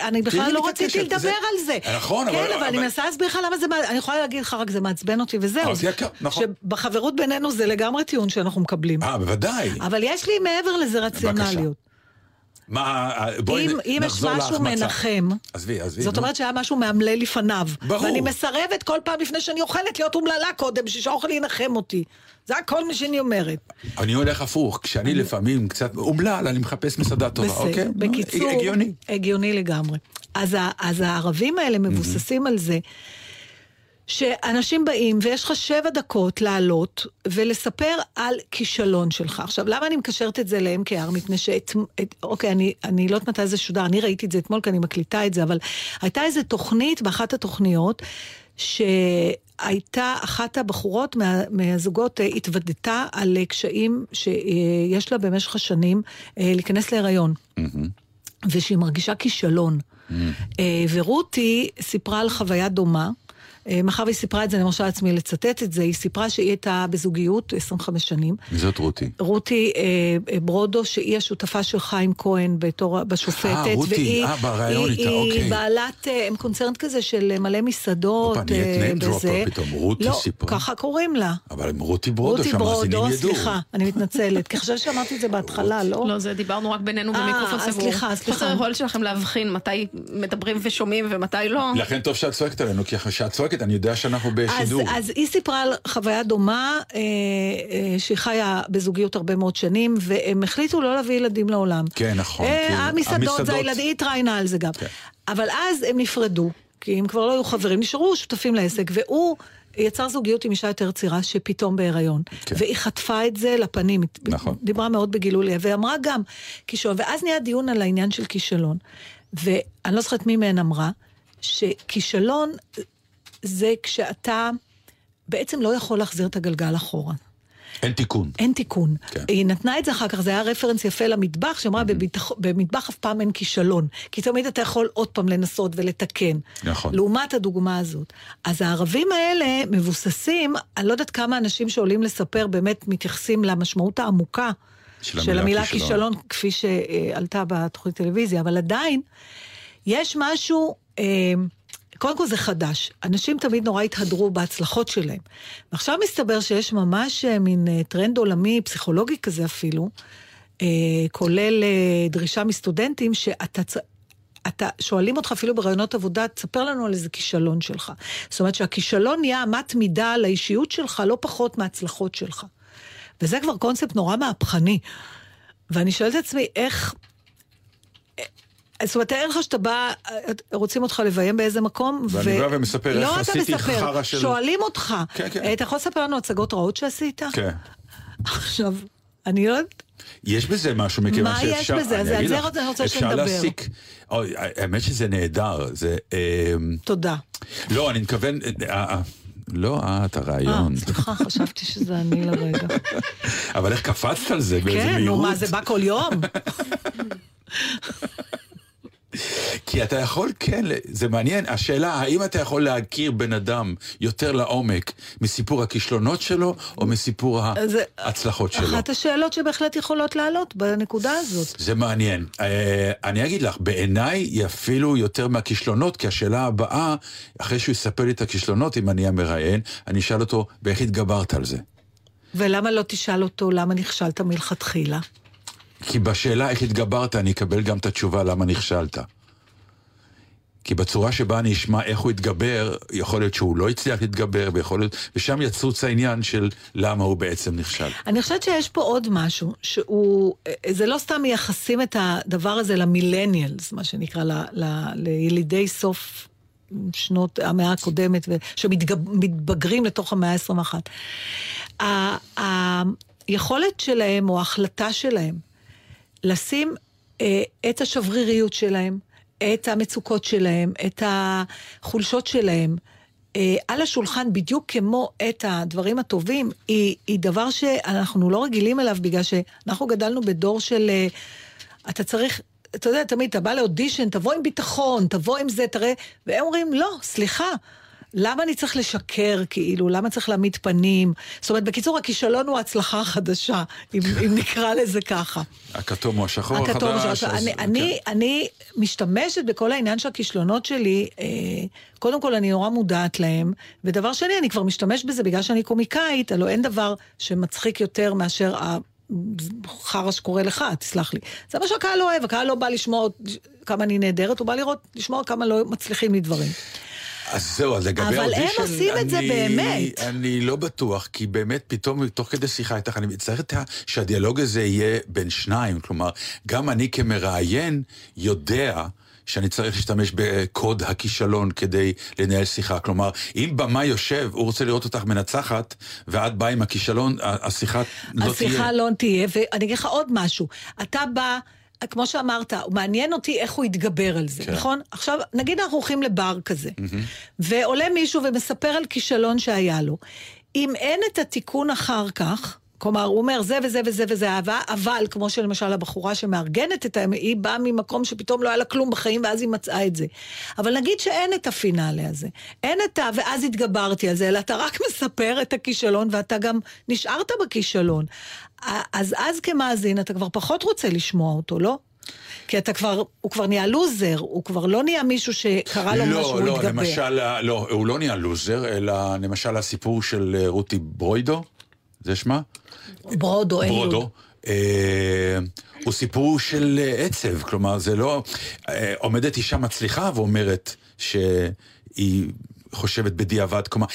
אני בכלל לא את רציתי לדבר זה- על זה. נכון, כן, אבל- אבל אני אבל- מנסה להסביר לך למה זה, אני יכולה להגיד לך רק זה מעצבן אותי וזהו. אז יקר, נכון. שבחברות בינינו זה לגמרי טיעון שאנחנו מקבלים. אה, בוודאי. אבל יש לי מעבר לזה רציונליות. מה, בואי אם, אם יש נחזור משהו להחמצה. מנחם, עזבי, עזבי. זאת. אומרת שהיה משהו מאמלל לפניו. ברור. ואני מסרבת כל פעם לפני שאני אוכלת להיות אומללה קודם, בשביל שהאוכל ינחם אותי. זה הכל מה שאני אומרת. אני הולך הפוך, כשאני לפעמים קצת אומלל, אני מחפש מסעדה טובה, בסדר. אוקיי? בקיצור, הגיוני. הגיוני לגמרי. אז, אז הערבים האלה מבוססים על זה שאנשים באים ויש לך שבע דקות לעלות ולספר על כישלון שלך. עכשיו, למה אני מקשרת את זה ל-MKR? מפני. את, אוקיי, אני, אני לא יודעת מתי זה שודר, אני ראיתי את זה אתמול כי אני מקליטה את זה, אבל הייתה איזו תוכנית באחת התוכניות, שהייתה אחת הבחורות מה, מהזוגות אה, התוודתה על אה, קשיים שיש לה במשך השנים אה, להיכנס להיריון. ושהיא מרגישה כישלון. אה, ורותי סיפרה על חוויה דומה. אה, מאחר והיא סיפרה את זה, אני מרשה לעצמי לצטט את זה, היא סיפרה שהיא הייתה בזוגיות 25 שנים. מי זאת רותי? רותי אה, אה, ברודו, שהיא השותפה של חיים כהן בתור, בשופטת. אה, רותי, והיא, אה, בריאיון היא, איתה, היא אוקיי. בעלת, אה, הם קונצרט כזה של אה, מלא מסעדות. הופה, נהיית אה, name dropper בזה. פתאום, רותי לא, סיפרה. ככה קוראים לה. אבל הם רותי ברודו, רותי ברודו, ידעו. סליחה, אני מתנצלת, כי חשבתי שאמרתי את זה בהתחלה, לא? לא, זה דיברנו רק בינינו במיקרופון סגור. סליחה, סליחה. חוסר היכולת שלכם להבחין מתי מדברים ושומעים ומתי לא. לכן טוב שאת צועקת עלינו, כי כשאת צועקת אני יודע שאנחנו אז, בשידור. אז היא סיפרה על חוויה דומה, אה, אה, שהיא חיה בזוגיות הרבה מאוד שנים, והם החליטו לא להביא ילדים לעולם. כן, נכון, אה, כי המסעדות, המסעדות- זה הילדים, היא התראיינה על זה גם. כן. אבל אז הם נפרדו, כי הם כבר לא היו חברים, נשארו שותפים לעסק, והוא... יצר זוגיות עם אישה יותר צעירה שפתאום בהיריון. כן. והיא חטפה את זה לפנים. נכון. דיברה מאוד בגילוי לב, ואמרה גם כישלון. ואז נהיה דיון על העניין של כישלון. ואני לא זוכרת מי מהן אמרה, שכישלון זה כשאתה בעצם לא יכול להחזיר את הגלגל אחורה. אין תיקון. אין תיקון. כן. היא נתנה את זה אחר כך, זה היה רפרנס יפה למטבח, שאמרה, בביטח- במטבח אף פעם אין כישלון. כי תמיד אתה יכול עוד פעם לנסות ולתקן. נכון. לעומת הדוגמה הזאת. אז הערבים האלה מבוססים, אני לא יודעת כמה אנשים שעולים לספר באמת מתייחסים למשמעות העמוקה של של המילה המילה כישלון. כישלון, כפי שעלתה בתוכנית טלוויזיה, אבל עדיין, יש משהו... אה, קודם כל זה חדש, אנשים תמיד נורא התהדרו בהצלחות שלהם. ועכשיו מסתבר שיש ממש אה, מין אה, טרנד עולמי, פסיכולוגי כזה אפילו, אה, כולל דרישה מסטודנטים, שאתה... אתה, שואלים אותך אפילו ברעיונות עבודה, תספר לנו על איזה כישלון שלך. זאת אומרת שהכישלון נהיה אמת מידה לאישיות שלך, לא פחות מההצלחות שלך. וזה כבר קונספט נורא מהפכני. ואני שואלת את עצמי, איך... זאת אומרת, תאר לך שאתה בא, רוצים אותך לביים באיזה מקום, ואני בא ומספר איך לא עשיתי אתה מספר, חרא של- שואלים אותך. כן, כן. אה, אתה יכול לספר לנו הצגות רעות שעשית? כן. עכשיו, אני לא יודעת... יש בזה משהו, מכיוון מה יש שאפשר... בזה? אז על זה אני רוצה אפשר שנדבר. להסיק... אוי, האמת שזה נהדר, זה... אמ, תודה. לא, אני מתכוון... אה, אה, לא את, אה, הרעיון. סליחה, חשבתי שזה אני לרגע. אבל איך קפצת על זה באיזה כן, נו מהירות? מה, זה בא כל יום? כי אתה יכול, כן, זה מעניין. השאלה, האם אתה יכול להכיר בן אדם יותר לעומק מסיפור הכישלונות שלו, או מסיפור זה ההצלחות שלו? אחת השאלות שבהחלט יכולות לעלות בנקודה הזאת. זה מעניין. אה, אני אגיד לך, בעיניי היא אפילו יותר מהכישלונות, כי השאלה הבאה, אחרי שהוא יספר לי את הכישלונות, אם אני אהיה מראיין, אני אשאל אותו, ואיך התגברת על זה? ולמה לא תשאל אותו למה נכשלת מלכתחילה? כי בשאלה איך התגברת, אני אקבל גם את התשובה למה נכשלת. כי בצורה שבה אני אשמע איך הוא התגבר, יכול להיות שהוא לא הצליח להתגבר, ויכול להיות, ושם יצוץ העניין של למה הוא בעצם נכשל. אני חושבת שיש פה עוד משהו, שהוא, זה לא סתם מייחסים את הדבר הזה למילניאלס, מה שנקרא, ל, ל, לילידי סוף שנות המאה הקודמת, שמתבגרים לתוך המאה ה-21. ה- היכולת שלהם, או ההחלטה שלהם, לשים אה, את השבריריות שלהם, את המצוקות שלהם, את החולשות שלהם, אה, על השולחן בדיוק כמו את הדברים הטובים, היא, היא דבר שאנחנו לא רגילים אליו, בגלל שאנחנו גדלנו בדור של... אה, אתה צריך... אתה יודע, תמיד אתה בא לאודישן, תבוא עם ביטחון, תבוא עם זה, תראה, והם אומרים, לא, סליחה, למה אני צריך לשקר, כאילו? למה צריך להעמיד פנים? זאת אומרת, בקיצור, הכישלון הוא ההצלחה החדשה, אם, אם נקרא לזה ככה. הכתום הוא השחור הכתום החדש. שלך. אז- אני, כן. אני, אני משתמשת בכל העניין של הכישלונות שלי, אה, קודם כל אני נורא מודעת להם, ודבר שני, אני כבר משתמש בזה בגלל שאני קומיקאית, הלוא אין דבר שמצחיק יותר מאשר חרא שקורה לך, תסלח לי. זה מה שהקהל אוהב, הקהל לא בא לשמוע כמה אני נהדרת, הוא בא לראות, לשמוע כמה לא מצליחים לי דברים. אז זהו, אז לגבי אבל הם עושים את זה באמת. אני לא בטוח, כי באמת פתאום, תוך כדי שיחה איתך, אני צריך את ה- שהדיאלוג הזה יהיה בין שניים. כלומר, גם אני כמראיין יודע שאני צריך להשתמש בקוד הכישלון כדי לנהל שיחה. כלומר, אם במאי יושב, הוא רוצה לראות אותך מנצחת, ואת באה עם הכישלון, השיחה לא תהיה. השיחה לא תהיה, ואני אגיד לך עוד משהו. אתה בא, כמו שאמרת, מעניין אותי איך הוא יתגבר על זה, כן. נכון? עכשיו, נגיד אנחנו הולכים לבר כזה, ועולה מישהו ומספר על כישלון שהיה לו. אם אין את התיקון אחר כך, כלומר, הוא אומר זה וזה וזה וזה אהבה, אבל, כמו שלמשל הבחורה שמארגנת את האמת, היא באה ממקום שפתאום לא היה לה כלום בחיים, ואז היא מצאה את זה. אבל נגיד שאין את הפינאלה הזה, אין את ה... ואז התגברתי על זה, אלא אתה רק מספר את הכישלון, ואתה גם נשארת בכישלון. אז אז כמאזין, אתה כבר פחות רוצה לשמוע אותו, לא? כי אתה כבר, הוא כבר נהיה לוזר, הוא כבר לא נהיה מישהו שקרה לו משהו, לא, הוא לא, התגבר. למשל, לא, הוא לא נהיה לוזר, אלא למשל הסיפור של אה, רותי ברוידו, זה שמה? ברודו. ברודו. אה, הוא סיפור של אה, עצב, כלומר זה לא... אה, עומדת אישה מצליחה ואומרת שהיא חושבת בדיעבד, כלומר,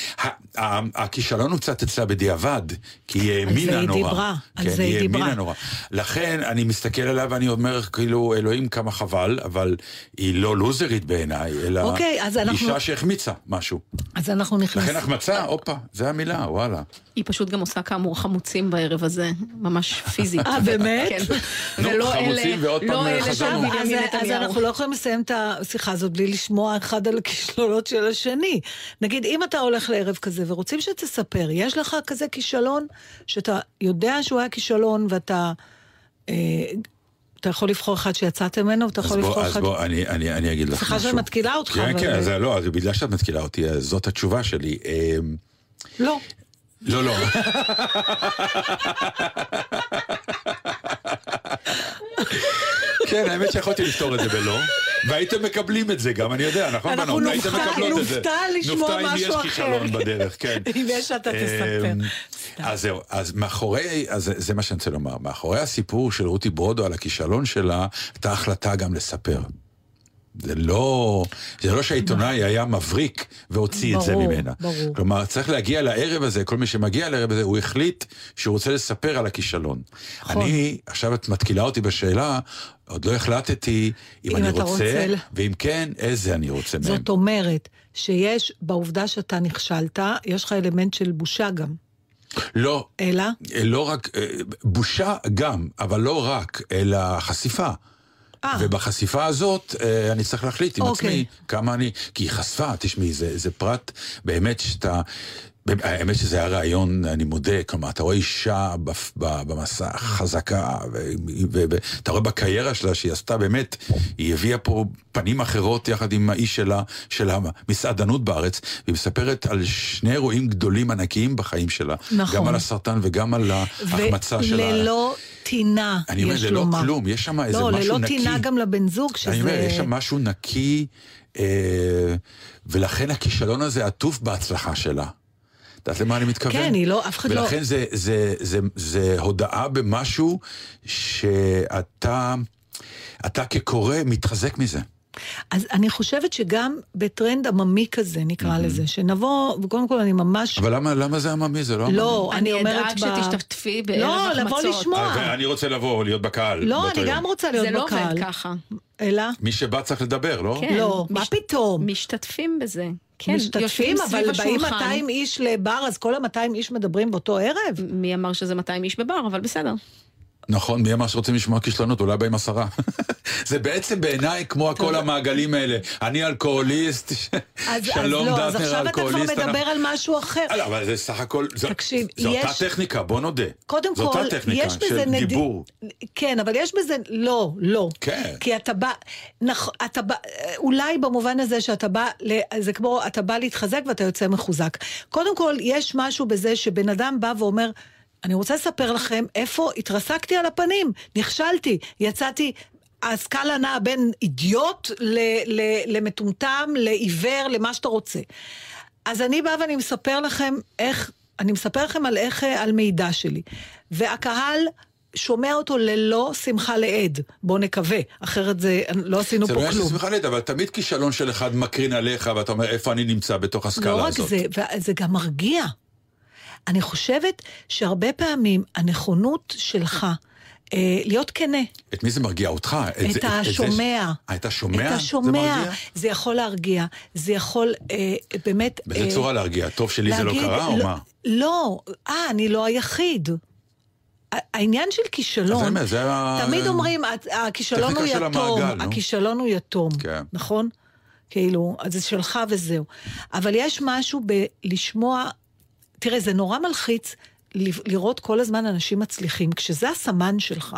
הכישלון הוא קצת אצלה בדיעבד, כי היא האמינה היא נורא. דיברה, על כן, זה היא דיברה. האמינה נורא. לכן אני מסתכל עליה ואני אומר, כאילו, אלוהים כמה חבל, אבל היא לא לוזרית בעיניי, אלא אוקיי, אז אנחנו- אישה שהחמיצה משהו. אז אנחנו נכנסים. לכן החמצה, הופה, זה המילה, וואלה. היא פשוט גם עושה כאמור חמוצים בערב הזה, ממש פיזית. אה, באמת? כן. נו, ולא חמוצים, אלה, ועוד לא פעם חזרנו. אז. אנחנו לא יכולים לסיים את השיחה הזאת בלי לשמוע אחד על הכישלונות של השני. נגיד, אם אתה הולך לערב כזה ורוצים שתספר, יש לך כזה כישלון, שאתה יודע שהוא היה כישלון ואתה... אה, אתה יכול לבחור אחד שיצאתם ממנו, ואתה יכול לבחור בוא, אז אחד... בוא, אני, אני, אני אגיד לך משהו. סליחה שאני מתקילה אותך, כן, אבל- כן, אז לא, אז בגלל שאת מתקילה אותי, אז זאת התשובה שלי. אמ, לא. לא, לא. כן, האמת שיכולתי לפתור את זה בלא, והייתם מקבלים את זה גם, אני יודע, נכון אנחנו בנות? הייתם נופתע- מקבלות את זה. נופתע לשמוע נופתע אם משהו יש אחר. כישלון בדרך, כן. אם יש, אתה תספר. אמ, אז זהו, אז מאחורי, אז זה מה שאני רוצה לומר, מאחורי הסיפור של רותי ברודו על הכישלון שלה, הייתה החלטה גם לספר. זה לא, זה לא שהעיתונאי היה מבריק והוציא את זה ברור, ממנה. ברור. כלומר, צריך להגיע לערב הזה, כל מי שמגיע לערב הזה, הוא החליט שהוא רוצה לספר על הכישלון. נכון. אני, עכשיו את מתקילה אותי בשאלה, עוד לא החלטתי אם אם אני רוצה, רוצה ואם כן, איזה אני רוצה מהם. זאת אומרת, שיש, בעובדה שאתה נכשלת, יש לך אלמנט של בושה גם. לא, אלא? לא רק, אה, בושה גם, אבל לא רק, אלא חשיפה. אה. ובחשיפה הזאת אה, אני צריך להחליט עם אוקיי. עצמי כמה אני... כי היא חשפה, תשמעי, זה, זה פרט באמת שאתה... האמת שזה היה רעיון, אני מודה, כלומר, אתה רואה אישה במסע חזקה, ו- ו- ואתה רואה בקריירה שלה שהיא עשתה באמת, היא הביאה פה פנים אחרות יחד עם האיש שלה, של המסעדנות בארץ, והיא מספרת על שני אירועים גדולים ענקיים בחיים שלה. נכון. גם על הסרטן וגם על ההחמצה שלה. וללא טינה, אני אומר, יש ללא לומר. כלום, יש שם איזה לא, משהו ללא נקי. טינה גם לבן זוג, שזה... אני אומר, יש שם משהו נקי, אה, ולכן הכישלון הזה עטוף בהצלחה שלה. את יודעת למה אני מתכוון? כן, היא לא- אף אחד לא- ולכן זה, זה, זה, זה הודעה במשהו שאתה, אתה כקורא מתחזק מזה. אז אני חושבת שגם בטרנד עממי כזה, נקרא לזה, שנבוא, וקודם כל אני ממש... אבל למה, למה זה עממי? זה לא עממי. לא, אני אני אומרת... אדאג ב- שתשתתפי בערב לא, לבוא החמצות. לשמוע. אה, אני רוצה לבוא, להיות בקהל. לא, אני יום. גם רוצה להיות זה לא בקהל. עובד ככה. אלא? מי שבא צריך לדבר, לא? כן. לא, מה מש- פתאום? משתתפים בזה. כן, משתתפים, יושבים אבל באים השולחן. 200 איש לבר, אז כל ה-200 איש מדברים באותו ערב? מי אמר שזה 200 איש בבר, אבל בסדר. נכון, מי אמר שרוצים לשמוע כישלונות? אולי באים עשרה. זה בעצם בעיניי כמו כל המעגלים האלה. אני אלכוהוליסט, אז, שלום אז לא, אז דטנר עכשיו אתה כבר אלכוהוליסט. מדבר על משהו אחר. לא, אבל זה סך הכל, זו- זו אותה טכניקה, בוא נודה. קודם זו כל, אותה טכניקה יש בזה של נדי... דיבור. כן, אבל יש בזה... לא, לא. כן. כי אתה בא... אתה בא... אולי במובן הזה שאתה בא... זה כמו, אתה בא להתחזק ואתה יוצא מחוזק. קודם כל, יש משהו בזה שבן אדם בא ואומר... אני רוצה לספר לכם איפה התרסקתי על הפנים, נכשלתי, יצאתי, הסקאלה נעה בין אידיוט ל- ל- למטומטם, לעיוור, למה שאתה רוצה. אז אני באה ואני מספר לכם איך, אני מספר לכם על איך, אה, על מידע שלי. והקהל שומע אותו ללא שמחה לאיד. בוא נקווה, אחרת זה, לא עשינו זה לא פה עניין של כלום. שמחה לית, אבל תמיד כישלון של אחד מקרין עליך, ואתה אומר, איפה אני נמצא בתוך הסקאלה לא הזאת. רק זה, זה גם מרגיע. אני חושבת שהרבה פעמים הנכונות שלך אה, להיות כנה, את מי זה מרגיע? אותך? את זה- זה- השומע. אה, את השומע? את זה השומע. מרגיע? זה יכול להרגיע, זה יכול אה, באמת... באיזה אה, צורה להרגיע? טוב שלי זה לא להגיד, קרה, או לא, מה? לא, אה, אני לא היחיד. העניין של כישלון, זה ה- תמיד אומרים, "ה- הכישלון הוא יתום, המעגל, נו. הכישלון הוא יתום, כן. נכון? כאילו, אז זה שלך וזהו. אבל יש משהו בלשמוע, תראה, זה נורא מלחיץ לראות כל הזמן אנשים מצליחים, כשזה הסמן שלך.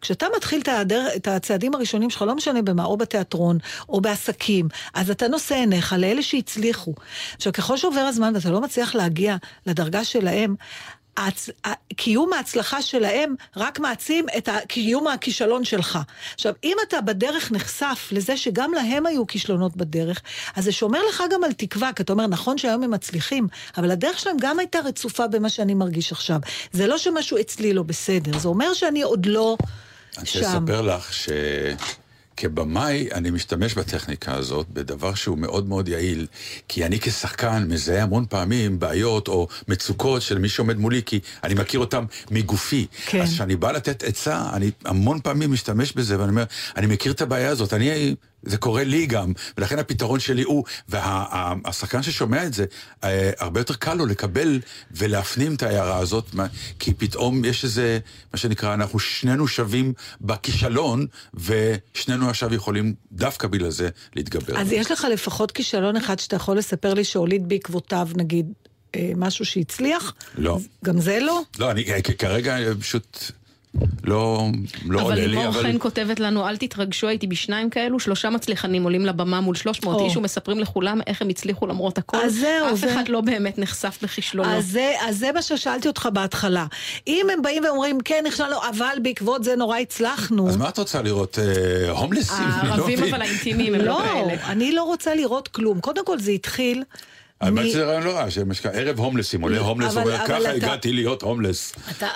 כשאתה מתחיל את, הדרך, את הצעדים הראשונים שלך, לא משנה במה, או בתיאטרון, או בעסקים, אז אתה נושא עיניך לאלה שהצליחו. עכשיו, ככל שעובר הזמן ואתה לא מצליח להגיע לדרגה שלהם, ההצ... ה- קיום ההצלחה שלהם רק מעצים את קיום הכישלון שלך. עכשיו, אם אתה בדרך נחשף לזה שגם להם היו כישלונות בדרך, אז זה שומר לך גם על תקווה, כי אתה אומר, נכון שהיום הם מצליחים, אבל הדרך שלהם גם הייתה רצופה במה שאני מרגיש עכשיו. זה לא שמשהו אצלי לא בסדר, זה אומר שאני עוד לא אני שם. רוצה לספר לך שכבמאי אני משתמש בטכניקה הזאת בדבר שהוא מאוד מאוד יעיל, כי אני כשחקן מזהה המון פעמים בעיות או מצוקות של מי שעומד מולי, כי אני מכיר אותם מגופי. כן. אז כשאני בא לתת עצה, אני המון פעמים משתמש בזה, ואני אומר, אני מכיר את הבעיה הזאת, אני... זה קורה לי גם, ולכן הפתרון שלי הוא, והשחקן ששומע את זה, אה, הרבה יותר קל לו לקבל ולהפנים את ההערה הזאת, כי פתאום יש איזה, מה שנקרא, אנחנו שנינו שווים בכישלון, ושנינו עכשיו יכולים דווקא בגלל זה להתגבר. אז יש לך לפחות כישלון אחד שאתה יכול לספר לי שהוליד בעקבותיו, נגיד, אה, משהו שהצליח? לא. גם זה לא? לא, אני כרגע פשוט לא, לא אבל עולה לי, לימור אבל... חן כותבת לנו, אל תתרגשו, הייתי בשניים כאלו, שלושה מצליחנים עולים לבמה מול 300 או. איש ומספרים לכולם איך הם הצליחו למרות הכל. אז זהו, אף זה- אחד לא באמת נחשף בכישלונו. אז זה, אז זה מה ששאלתי אותך בהתחלה. אם הם באים ואומרים, כן, נכשלנו, אבל בעקבות זה נורא הצלחנו. אז מה את רוצה לראות? אה, הומלסים? לא הערבים מבין. אבל האינטימיים הם לא לא, כאלה. אני לא רוצה לראות כלום. קודם כל זה התחיל... האמת שזה רעיון לא רע, ערב הומלסים, עולה הומלס, אומר, ככה הגעתי להיות הומלס.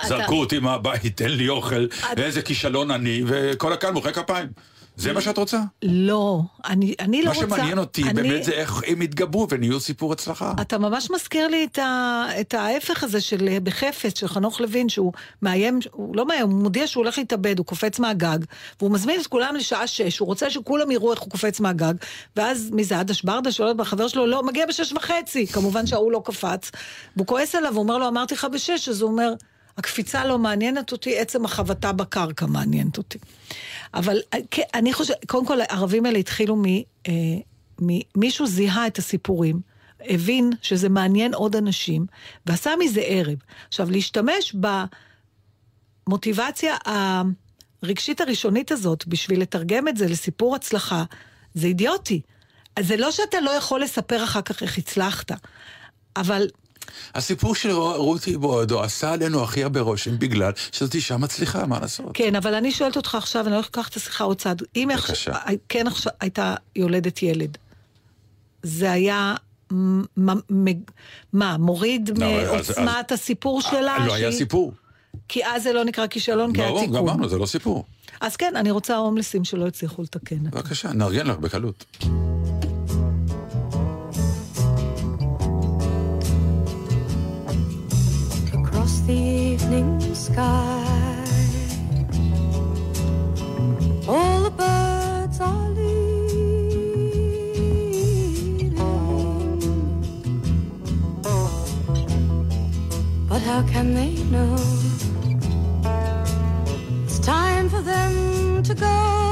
זרקו אותי מהבית, תן לי אוכל, ואיזה כישלון אני, וכל הקהל מוחא כפיים. זה מה שאת רוצה? לא, אני, אני לא מה רוצה... שמעניין אותי אני- באמת זה איך הם יתגברו ונהיו סיפור הצלחה. אתה ממש מזכיר לי את, ה, את ההפך הזה של אה, בחפץ, של חנוך לוין, שהוא מאיים, הוא לא מאיים, הוא מודיע שהוא הולך להתאבד, הוא קופץ מהגג, והוא מזמין את כולם לשעה שש, הוא רוצה שכולם יראו איך הוא קופץ מהגג, ואז מי זה, עדש ברדה שואלת בחבר שלו, לא, מגיע בשש וחצי, כמובן שההוא לא קפץ, והוא כועס עליו, הוא אומר לו, אמרתי לך בשש, אז הוא אומר, הקפיצה לא מעניינת אותי, עצם החבטה בקרקע מעניינת אותי. אבל אה, אני חושבת, קודם כל, הערבים האלה התחילו. אה, מ- מישהו זיהה את הסיפורים, הבין שזה מעניין עוד אנשים, ועשה מזה ערב. עכשיו, להשתמש במוטיבציה הרגשית הראשונית הזאת בשביל לתרגם את זה לסיפור הצלחה, זה אידיוטי. אז זה לא שאתה לא יכול לספר אחר כך איך הצלחת, אבל הסיפור של רותי בועדו עשה עלינו הכי הרבה רושם בגלל שזאת אישה מצליחה, מה לעשות? כן, אבל אני שואלת אותך עכשיו, אני הולכת לקחת את השיחה עוד צעד. אם בבקשה. עכשיו, כן עכשיו הייתה יולדת ילד, זה היה... מה, מוריד לא, אז- מעוצמת הסיפור שלה? לא היה שהיא- סיפור. כי אז זה לא נקרא כישלון, כי היה ברור, תיקון. גמרנו, זה לא סיפור. אז כן, אני רוצה הומלסים שלא הצליחו לתקן. בבקשה, נארגן לך בקלות. The evening sky. All the birds are leaving, but how can they know? It's time for them to go.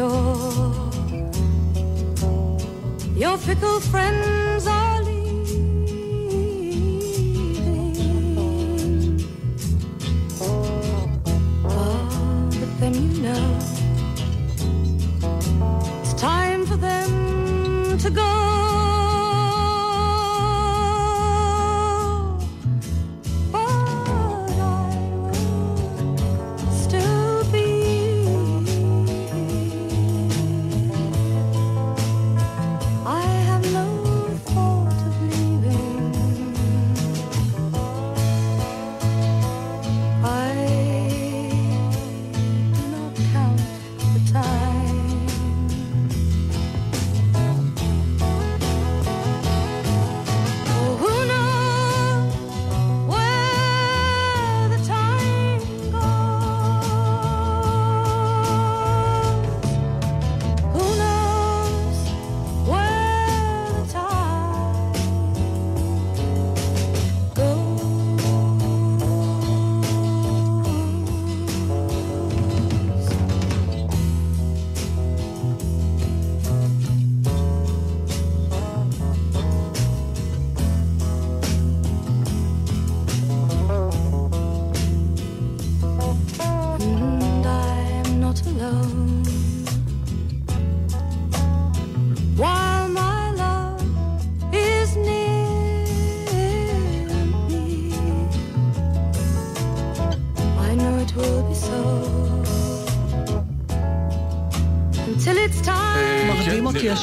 Shore. Your fickle friends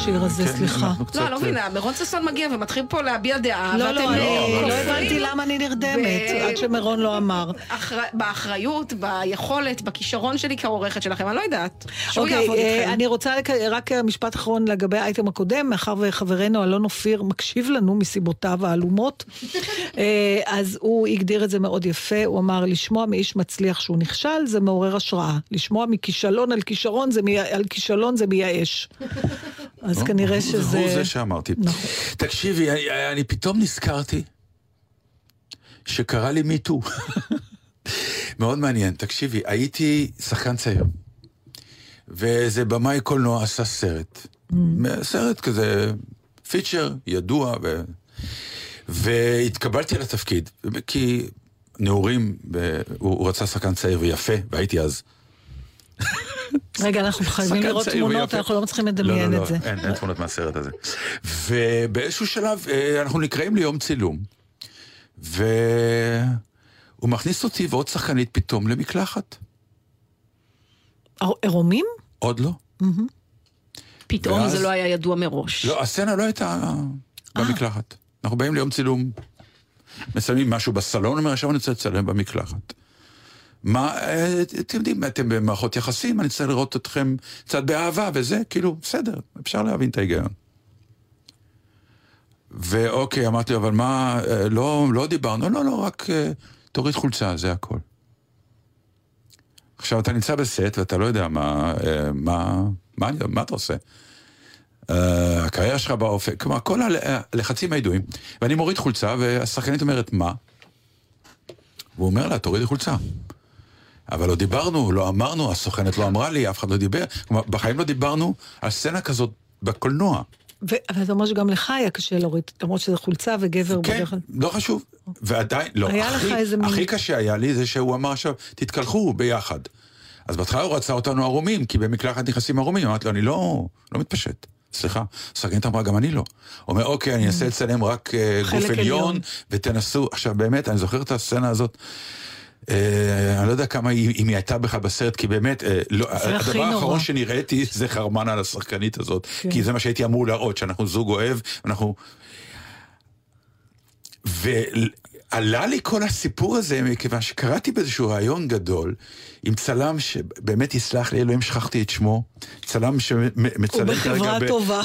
השיר הזה, כן, סליחה. לא, אני לא אה, מבינה, מירון ששון מגיע ומתחיל פה להביע דעה, לא, ואתם לא, אני אה, לא כופרים הבנתי למה אני נרדמת, עד שמירון לא אמר. אחר- באחריות, ביכולת, בכישרון שלי כעורכת שלכם, אני לא יודעת. שהוא אוקיי, יעבוד אה, איתכם. אני רוצה רק משפט אחרון לגבי האייטם הקודם, מאחר וחברנו אלון אופיר מקשיב לנו מסיבותיו העלומות, אה, אז הוא הגדיר את זה מאוד יפה, הוא אמר, לשמוע מאיש מצליח שהוא נכשל זה מעורר השראה, לשמוע מכישלון על כישרון על כישלון זה מייאש. אז כנראה שזה... הוא זה שאמרתי. נכון. תקשיבי, אני, אני פתאום נזכרתי שקרה לי מיטו. מאוד מעניין. תקשיבי, הייתי שחקן צעיר, ואיזה במאי קולנוע עשה סרט. סרט כזה, פיצ'ר, ידוע, ו... והתקבלתי לתפקיד, כי נעורים, ו... הוא, הוא רצה שחקן צעיר ויפה, והייתי אז. רגע, אנחנו חייבים לראות תמונות. אנחנו לא מצליחים לא, לדמיין לא, את זה. לא, אין, אין תמונות מהסרט הזה. ובאיזשהו שלב אה, אנחנו נקראים ליום צילום, והוא מכניס אותי ועוד שחקנית פתאום למקלחת. עירומים? עוד לא. פתאום זה לא היה ידוע מראש. לא, הסצנה לא הייתה במקלחת. אנחנו באים ליום צילום, מסיימים משהו בסלון, אומר, עכשיו אני רוצה לצלם במקלחת. מה, אה, אתם יודעים, אתם במערכות יחסים, אני צריך לראות אתכם קצת באהבה וזה, כאילו, בסדר, אפשר להבין את ההיגיון. ואוקיי, אמרתי לו, אבל מה, אה, לא, לא דיברנו, לא, לא, רק אה, תוריד חולצה, זה הכל. עכשיו, אתה נמצא בסט ואתה לא יודע מה, מה, מה, אני- מה אתה עושה. הקריירה שלך באופק, כלומר, כל הל- הלחצים הידועים. ואני מוריד חולצה, והשחקנית אומרת, מה? והוא אומר לה, תורידי חולצה. אבל לא דיברנו, לא אמרנו, הסוכנת לא אמרה לי, אף אחד לא דיבר. כלומר, בחיים לא דיברנו על סצנה כזאת בקולנוע. ו- אבל אתה אומר שגם לך היה קשה להוריד, למרות שזה חולצה וגבר כן, בדרך כלל. לא חשוב. ועדיין, לא, היה לך הכי, איזה מין- הכי קשה היה לי זה שהוא אמר עכשיו, תתקלחו ביחד. אז בהתחלה הוא רצה אותנו ערומים, כי במקלחת נכנסים ערומים. אמרתי לו, אני לא, לא מתפשט. סליחה, השחקנית אמרה, גם אני לא. הוא אומר, אוקיי, אני אנסה לצלם רק אה, גוף. עליון, ותנסו. עכשיו, באמת, אני זוכר את הסצנה הזאת. אה, אני לא יודע כמה היא, אם היא הייתה בכלל בסרט, כי באמת, אה, לא, הדבר. האחרון שנראיתי זה חרמן על השחקנית הזאת. כן. כי זה מה שהייתי אמור להראות, שאנחנו זוג אוהב, אנחנו... ועלה לי כל הסיפור הזה מכיוון שקראתי באיזשהו ראיון גדול עם צלם שבאמת יסלח לי, אלוהים שכחתי את שמו, צלם שמצלם.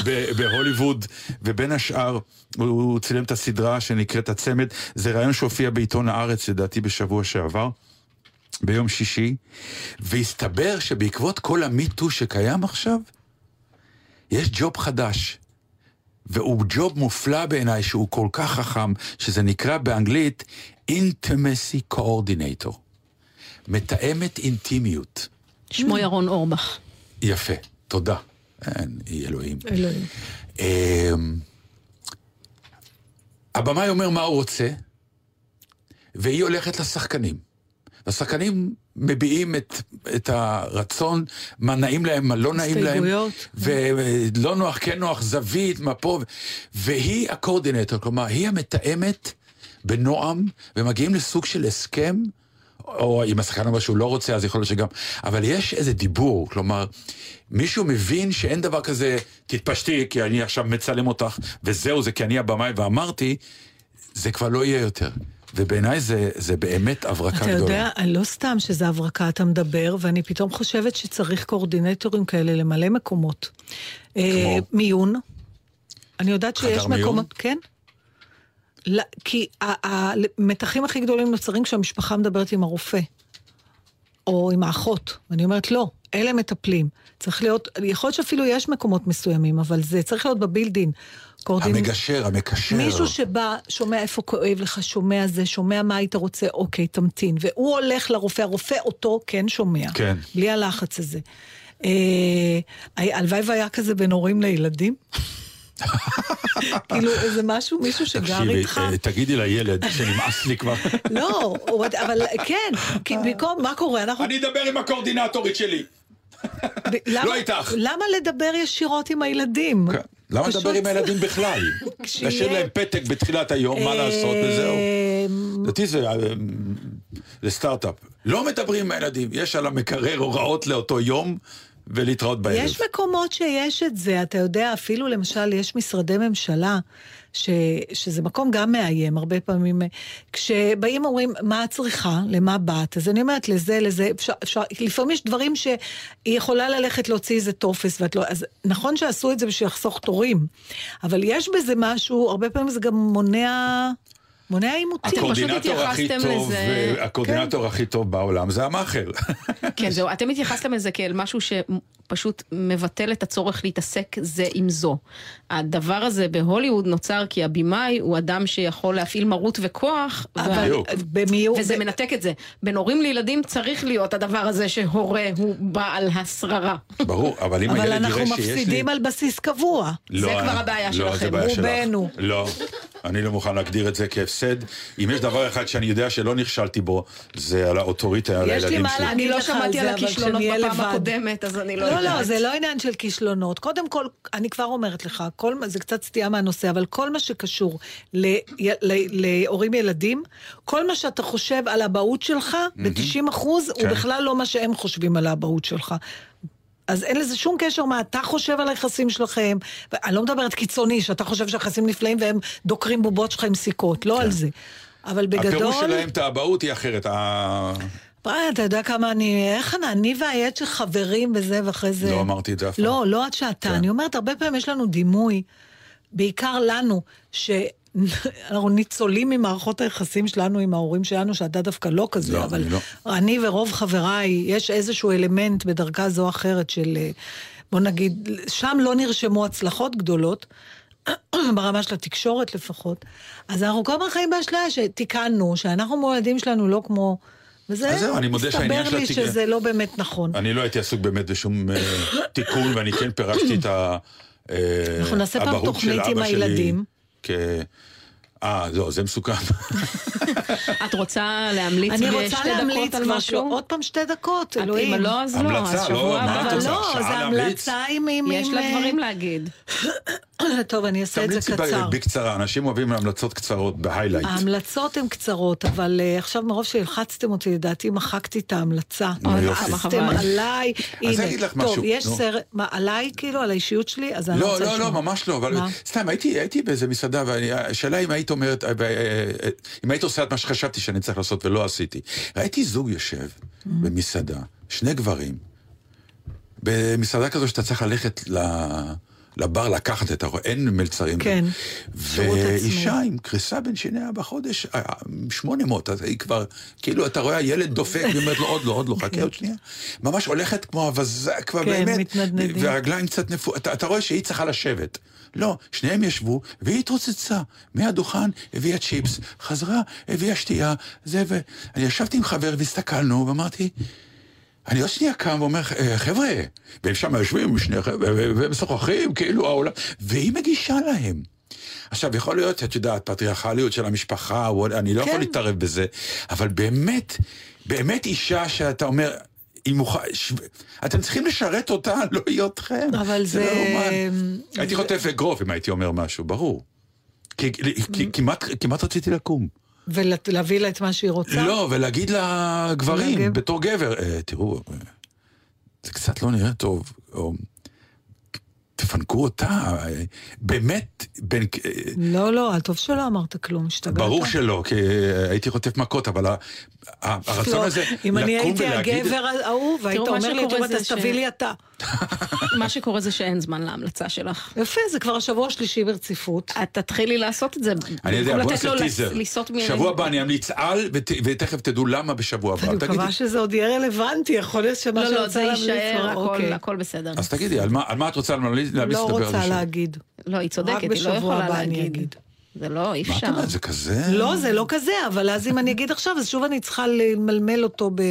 ב- בהוליווד, ובין השאר הוא צילם את הסדרה שנקראת הצמד, זה ראיון שהופיע בעיתון הארץ לדעתי בשבוע שעבר. ביום שישי, והסתבר שבעקבות כל המיטו שקיים עכשיו, יש ג'וב חדש. והוא ג'וב מופלא בעיניי, שהוא כל כך חכם, שזה נקרא באנגלית Intimacy Coordinator. מתאמת אינטימיות. שמו ירון אורבך. יפה, תודה. אין, היא אלוהים. אלוהים. אמ, הבמאי אומר מה הוא רוצה, והיא הולכת לשחקנים. והשחקנים מביעים את, את הרצון, מה נעים להם, מה לא נעים להם. הסתייגויות. ולא נוח, כן נוח, זווית, מה פה. והיא הקורדינטור, כלומר, היא המתאמת בנועם, ומגיעים לסוג של הסכם, או אם השחקן אומר שהוא לא רוצה, אז יכול להיות שגם... אבל יש איזה דיבור, כלומר, מישהו מבין שאין דבר כזה, תתפשטי, כי אני עכשיו מצלם אותך, וזהו, זה כי אני הבמאי ואמרתי, זה כבר לא יהיה יותר. ובעיניי זה, זה באמת הברקה אתה גדולה. יודע, לא סתם שזה הברקה אתה מדבר, ואני פתאום חושבת שצריך קורדינטורים כאלה למלא מקומות. אה, מיון. אני יודעת חדר שיש מיון? מקומות, כן. ל- כי ה- ה- המתחים הכי גדולים נוצרים כשהמשפחה מדברת עם הרופא, או עם האחות. ואני אומרת, לא, אלה מטפלים. צריך להיות, יכול להיות שאפילו יש מקומות מסוימים, אבל זה צריך להיות בבילדין. קורדין... המגשר, המקשר. מישהו שבא, שומע איפה כואב לך, שומע זה, שומע מה היית רוצה, אוקיי, תמתין. והוא הולך לרופא, הרופא אותו כן שומע. כן. בלי הלחץ הזה. אה, הלוואי והיה כזה בין הורים לילדים. כאילו, איזה משהו, מישהו שגר איתך. אה, תגידי לילד שנמאס לי כבר. לא, אבל כן, כי במקום, מה קורה? אנחנו... אני אדבר עם הקורדינטורית שלי. לא איתך. למה לדבר ישירות עם הילדים? למה לדבר עם הילדים בכלל? להשאיר להם פתק בתחילת היום, מה לעשות, וזהו. אה, לדעתי זה, אה, זה סטארט-אפ. לא מדברים עם הילדים, יש על המקרר הוראות לאותו יום, ולהתראות בערב. יש מקומות שיש את זה, אתה יודע, אפילו למשל יש משרדי ממשלה, ש, שזה מקום גם מאיים, הרבה פעמים, כשבאים אומרים, מה את צריכה, למה באת, אז אני אומרת, לזה, לזה, אפשר, אפשר, לפעמים יש דברים שהיא יכולה ללכת להוציא איזה טופס, ואת לא, אז נכון שעשו את זה בשביל לחסוך תורים, אבל יש בזה משהו, הרבה פעמים זה גם מונע, מונע עימותים. הכי התייחסתם טוב, לזה- אה, הקורדינטור הכי טוב בעולם זה המאכר. כן, זהו, אתם התייחסתם לזה כאל משהו שפשוט מבטל את הצורך להתעסק זה עם זו. הדבר הזה בהוליווד נוצר כי הבמאי הוא אדם שיכול להפעיל מרות וכוח, בדיוק. במיעוט, וזה מנתק את זה. בין הורים לילדים צריך להיות הדבר הזה שהורה הוא בעל השררה. ברור, אבל אם אבל הילד אנחנו יראה שיש לי... מפסידים על בסיס קבוע. לא, זה כבר הבעיה לא, שלכם. רובנו. לא, אני לא מוכן להגדיר את זה כהפסד. אם יש דבר אחד שאני יודע שלא נכשלתי בו, זה על האוטוריטה, על יש לי הילדים מה שלי. להגיד אני לא לך על שמעתי זה, על אבל הכישלונות כשנהיה בפעם לבד. הקודמת, אז אני לא לא, יודעת. לא, זה לא עניין של כישלונות. קודם כל, אני כבר אומרת לך, זה קצת סטייה מהנושא, אבל כל מה שקשור ל, י, ל, להורים ילדים, כל מה שאתה חושב על האבהות שלך, ב-90 אחוז, הוא כן. בכלל לא מה שהם חושבים על האבהות שלך. אז אין לזה שום קשר מה אתה חושב על היחסים שלכם. ואני לא מדברת קיצוני, שאתה חושב שהיחסים נפלאים והם דוקרים בובות שלך עם סיכות, לא על זה. אבל בגדול... הפירוש שלהם את האבהות היא אחרת. ה- בריין, אתה יודע כמה אני, איך אני, אני והילד של חברים וזה, ואחרי זה... לא אמרתי את זה אף פעם. לא, לא עד שאתה. כן. אני אומרת, הרבה פעמים יש לנו דימוי, בעיקר לנו, שאנחנו ניצולים ממערכות היחסים שלנו עם ההורים שלנו, שאתה דווקא לא כזה, לא, אבל אני לא. אני ורוב חבריי, יש איזשהו אלמנט בדרגה זו או אחרת של, אה, בוא נגיד, שם לא נרשמו הצלחות גדולות. ברמה של התקשורת לפחות, אז אנחנו כל הזמן חיים באשליה שתיקנו, שאנחנו מול הילדים שלנו לא כמו... וזה אז זהו, אני מודה שהעניין של מסתבר לי שזה לא באמת נכון. אני לא הייתי עסוק באמת בשום אה, תיקון, ואני כן פירשתי את ה... אה, אנחנו נעשה פעם תוכנית עם הילדים. כ... אה, לא, זה מסוכן. את רוצה להמליץ אני רוצה בשתי להמליץ דקות על משהו? עוד פעם שתי דקות, אלוהים. אם לא, אז לא, המלצה, אז לא, שבוע מה את הבא. רוצה? לא, זה? המלצה עם... יש לה אה, דברים להגיד. טוב, אני אעשה את זה תמליצי קצר. בקצרה, אנשים אוהבים המלצות קצרות, בהיילייט. ההמלצות הן קצרות, אבל uh, עכשיו מרוב שהלחצתם אותי, לדעתי מחקתי את ההמלצה. נו, יופי. לחצתם חבל. עליי. אז הנה, אגיד לך טוב, משהו, יש נו. סרט, מה, עליי כאילו, על האישיות שלי? אז אני לא לא, רוצה לא, לשמוע. לא, ממש לא, אבל? סתם, הייתי באיזה מסעדה, והשאלה אם היית אומרת, אה, אה, אם היית עושה את מה שחשבתי שאני צריך לעשות ולא עשיתי. ראיתי זוג יושב. במסעדה, שני גברים, במסעדה כזו שאתה צריך ללכת ל... לבר לקחת את האוכל, אין מלצרים. כן, שירות עצמי. ואישה עם קריסה בין שיניה בחודש, אה, 800, אז היא כבר, כאילו, אתה רואה, הילד דופק, והיא אומרת לו, עוד לא, עוד לא, חכה עוד שנייה. ממש הולכת כמו אבזה, כבר כן, באמת. מתנדנדים. והרגליים קצת נפו... אתה, אתה רואה שהיא צריכה לשבת. לא, שניהם ישבו, והיא התרוצצה. מהדוכן הביאה צ'יפס, חזרה, הביאה שתייה, זה ו... אני ישבתי עם חבר והסתכלנו, ואמרתי, אני עוד שנייה קם ואומר, "אה, חבר'ה, והם שם יושבים שני חבר'ה, ו- והם משוחחים, כאילו העולם, והיא מגישה להם. עכשיו, יכול להיות, את יודעת, פטריארכליות של המשפחה, אני לא יכול כן. להתערב בזה, אבל באמת, באמת אישה שאתה אומר, היא מוכ... ש... אתם צריכים לשרת אותה, לא היא אתכם. אבל זה- לא יאומן. הייתי זה- חוטף אגרוף אם הייתי אומר משהו, ברור. כי, כי כמעט, כמעט רציתי לקום. ולהביא לה את מה שהיא רוצה? לא, ולהגיד לגברים, לגבר. בתור גבר, "אה, תראו, אה, זה קצת לא נראה טוב, או תפנקו אותה, באמת, בין, לא, לא, טוב שלא אמרת כלום, השתגעת. ברור שלא, כי אה, הייתי חוטף מכות, אבל הרצון לא, הזה, אם אני לקום הייתי ולהגיד... הגבר ההוא, והיית תראו, מה אומר לי, טוב, זה אז תביא לי אתה. מה שקורה זה שאין זמן להמלצה שלך. יפה, זה כבר השבוע השלישי ברציפות. את תתחילי לעשות את זה. אני יודע, בוא נעשה טיזר. שבוע הבא אני אמליץ על, ות- ותכף תדעו למה בשבוע הבא. אני. מקווה שזה עוד יהיה רלוונטי, יכול להיות שמה לא, שאני לא, רוצה זה להמליץ... יישאר, הכל- אוקיי. הכל בסדר. אז תגידי, על מה על מה את רוצה להמליץ להמליץ לא רוצה? להגיד. לא, היא צודקת, היא לא יכולה להגיד. אגיד. זה לא, אי מה את אפשר. אומרת, זה כזה? לא, זה לא כזה, אבל אז אם אני אגיד עכשיו, אז שוב אני צריכה למלמל אותו ב...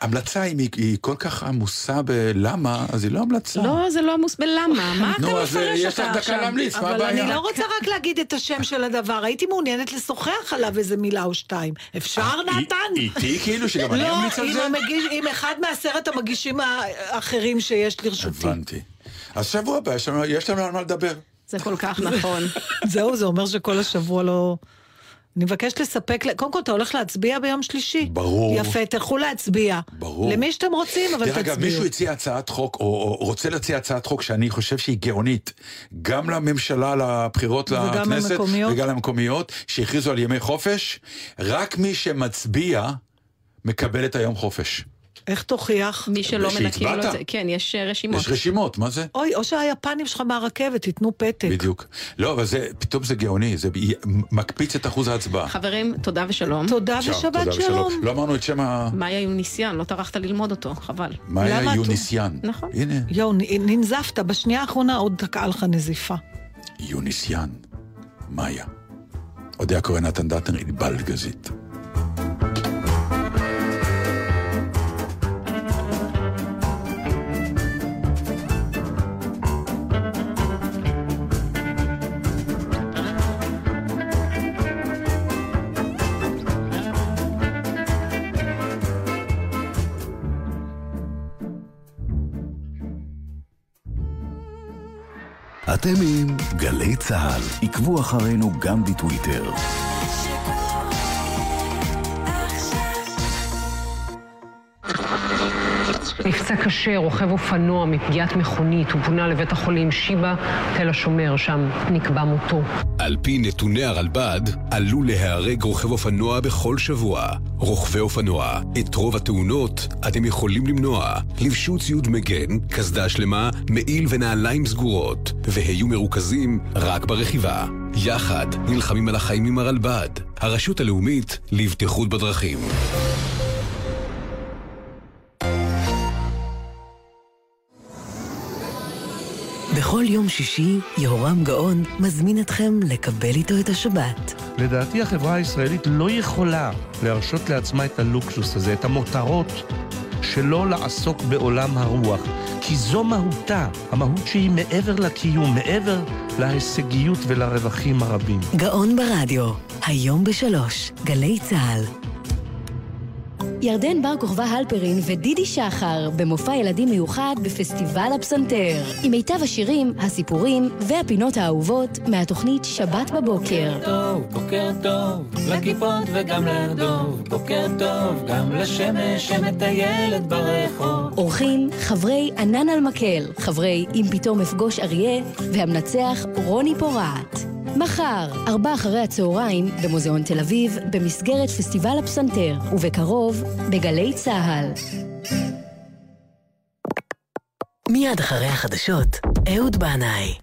המלצה, אם היא- היא כל כך עמוסה בלמה, אז היא לא המלצה. לא, זה לא עמוס בלמה. מה אתה נו, אז אה, מפרש יש אותה לך דקה עכשיו? להמליץ, מה אבל הבעיה? אני לא רוצה רק להגיד את השם של הדבר, הייתי מעוניינת לשוחח עליו איזה מילה או שתיים. אפשר, אה, נתן? איתי כאילו, שגם אני לא, אמליץ על זה? המגיש- עם אחד מעשרת המגישים האחרים שיש לרשותי. הבנתי. אז שבוע הבא, יש לנו- יש לנו על מה לדבר. זה כל כך נכון. זהו, זה אומר שכל השבוע לא... אני מבקשת לספק, קודם כל אתה הולך להצביע ביום שלישי. ברור. יפה, תלכו להצביע. ברור. למי שאתם רוצים, אבל דרך תצביעו. אגב, מישהו הציע הצעת חוק, או, או רוצה להציע הצעת חוק שאני חושב שהיא גאונית, גם לממשלה, לבחירות וגם לכנסת, למקומיות. וגם למקומיות, שהכריזו על ימי חופש, רק מי שמצביע מקבל את היום חופש. איך תוכיח? מי שלא מנקים לו. את זה, כן, יש אה, רשימות. יש רשימות, מה זה? אוי, או שהיפנים שלך מהרכבת, ייתנו פתק. בדיוק. לא, אבל זה, פתאום זה גאוני, זה מקפיץ את אחוז ההצבעה. חברים, תודה ושלום. תודה שלום, ושבת תודה שלום. לא אמרנו את שם ה... מאיה יוניסיאן, לא טרחת ללמוד אותו, חבל. מאיה יוניסיאן. נכון. הנה, יואו, ננזפת, בשנייה האחרונה עוד תקעה לך נזיפה. יוניסיאן. מאיה. עוד קורא נתן דטנר, ענבל גזית. אתם עם גלי צה"ל. עקבו אחרינו גם בטוויטר. נפצע קשה, רוכב אופנוע מפגיעת מכונית, הוא פונה לבית החולים שיבא, תל השומר, שם נקבע מותו. על פי נתוני הרלב"ד, עלול להיהרג רוכב אופנוע בכל שבוע. רוכבי אופנוע, את רוב התאונות אתם יכולים למנוע. לבשו ציוד מגן, קסדה שלמה, מעיל ונעליים סגורות, והיו מרוכזים רק ברכיבה. יחד נלחמים על החיים עם הרלב"ד, הרשות הלאומית לבטיחות בדרכים. בכל יום שישי, יהורם גאון מזמין אתכם לקבל איתו את השבת. לדעתי החברה הישראלית לא יכולה להרשות לעצמה את הלוקסוס הזה, את המותרות, שלא לעסוק בעולם הרוח. כי זו מהותה, המהות שהיא מעבר לקיום, מעבר להישגיות ולרווחים הרבים. גאון ברדיו, היום בשלוש, גלי צה"ל. ירדן בר כוכבא הלפרין ודידי שחר במופע ילדים מיוחד בפסטיבל הפסנתר. עם מיטב השירים, הסיפורים והפינות האהובות מהתוכנית שבת בבוקר. טוב, בוקר טוב, לכיפות וגם לדוב, בוקר טוב, גם לשמש שמטיילת ברחוב. אורחים חברי ענן על מקל, חברי אם פתאום אפגוש אריה והמנצח רוני פורט. מחר, ארבע אחרי הצהריים, במוזיאון תל אביב, במסגרת פסטיבל הפסנתר, ובקרוב, בגלי צה"ל. מיד אחרי החדשות, אהוד בנאי.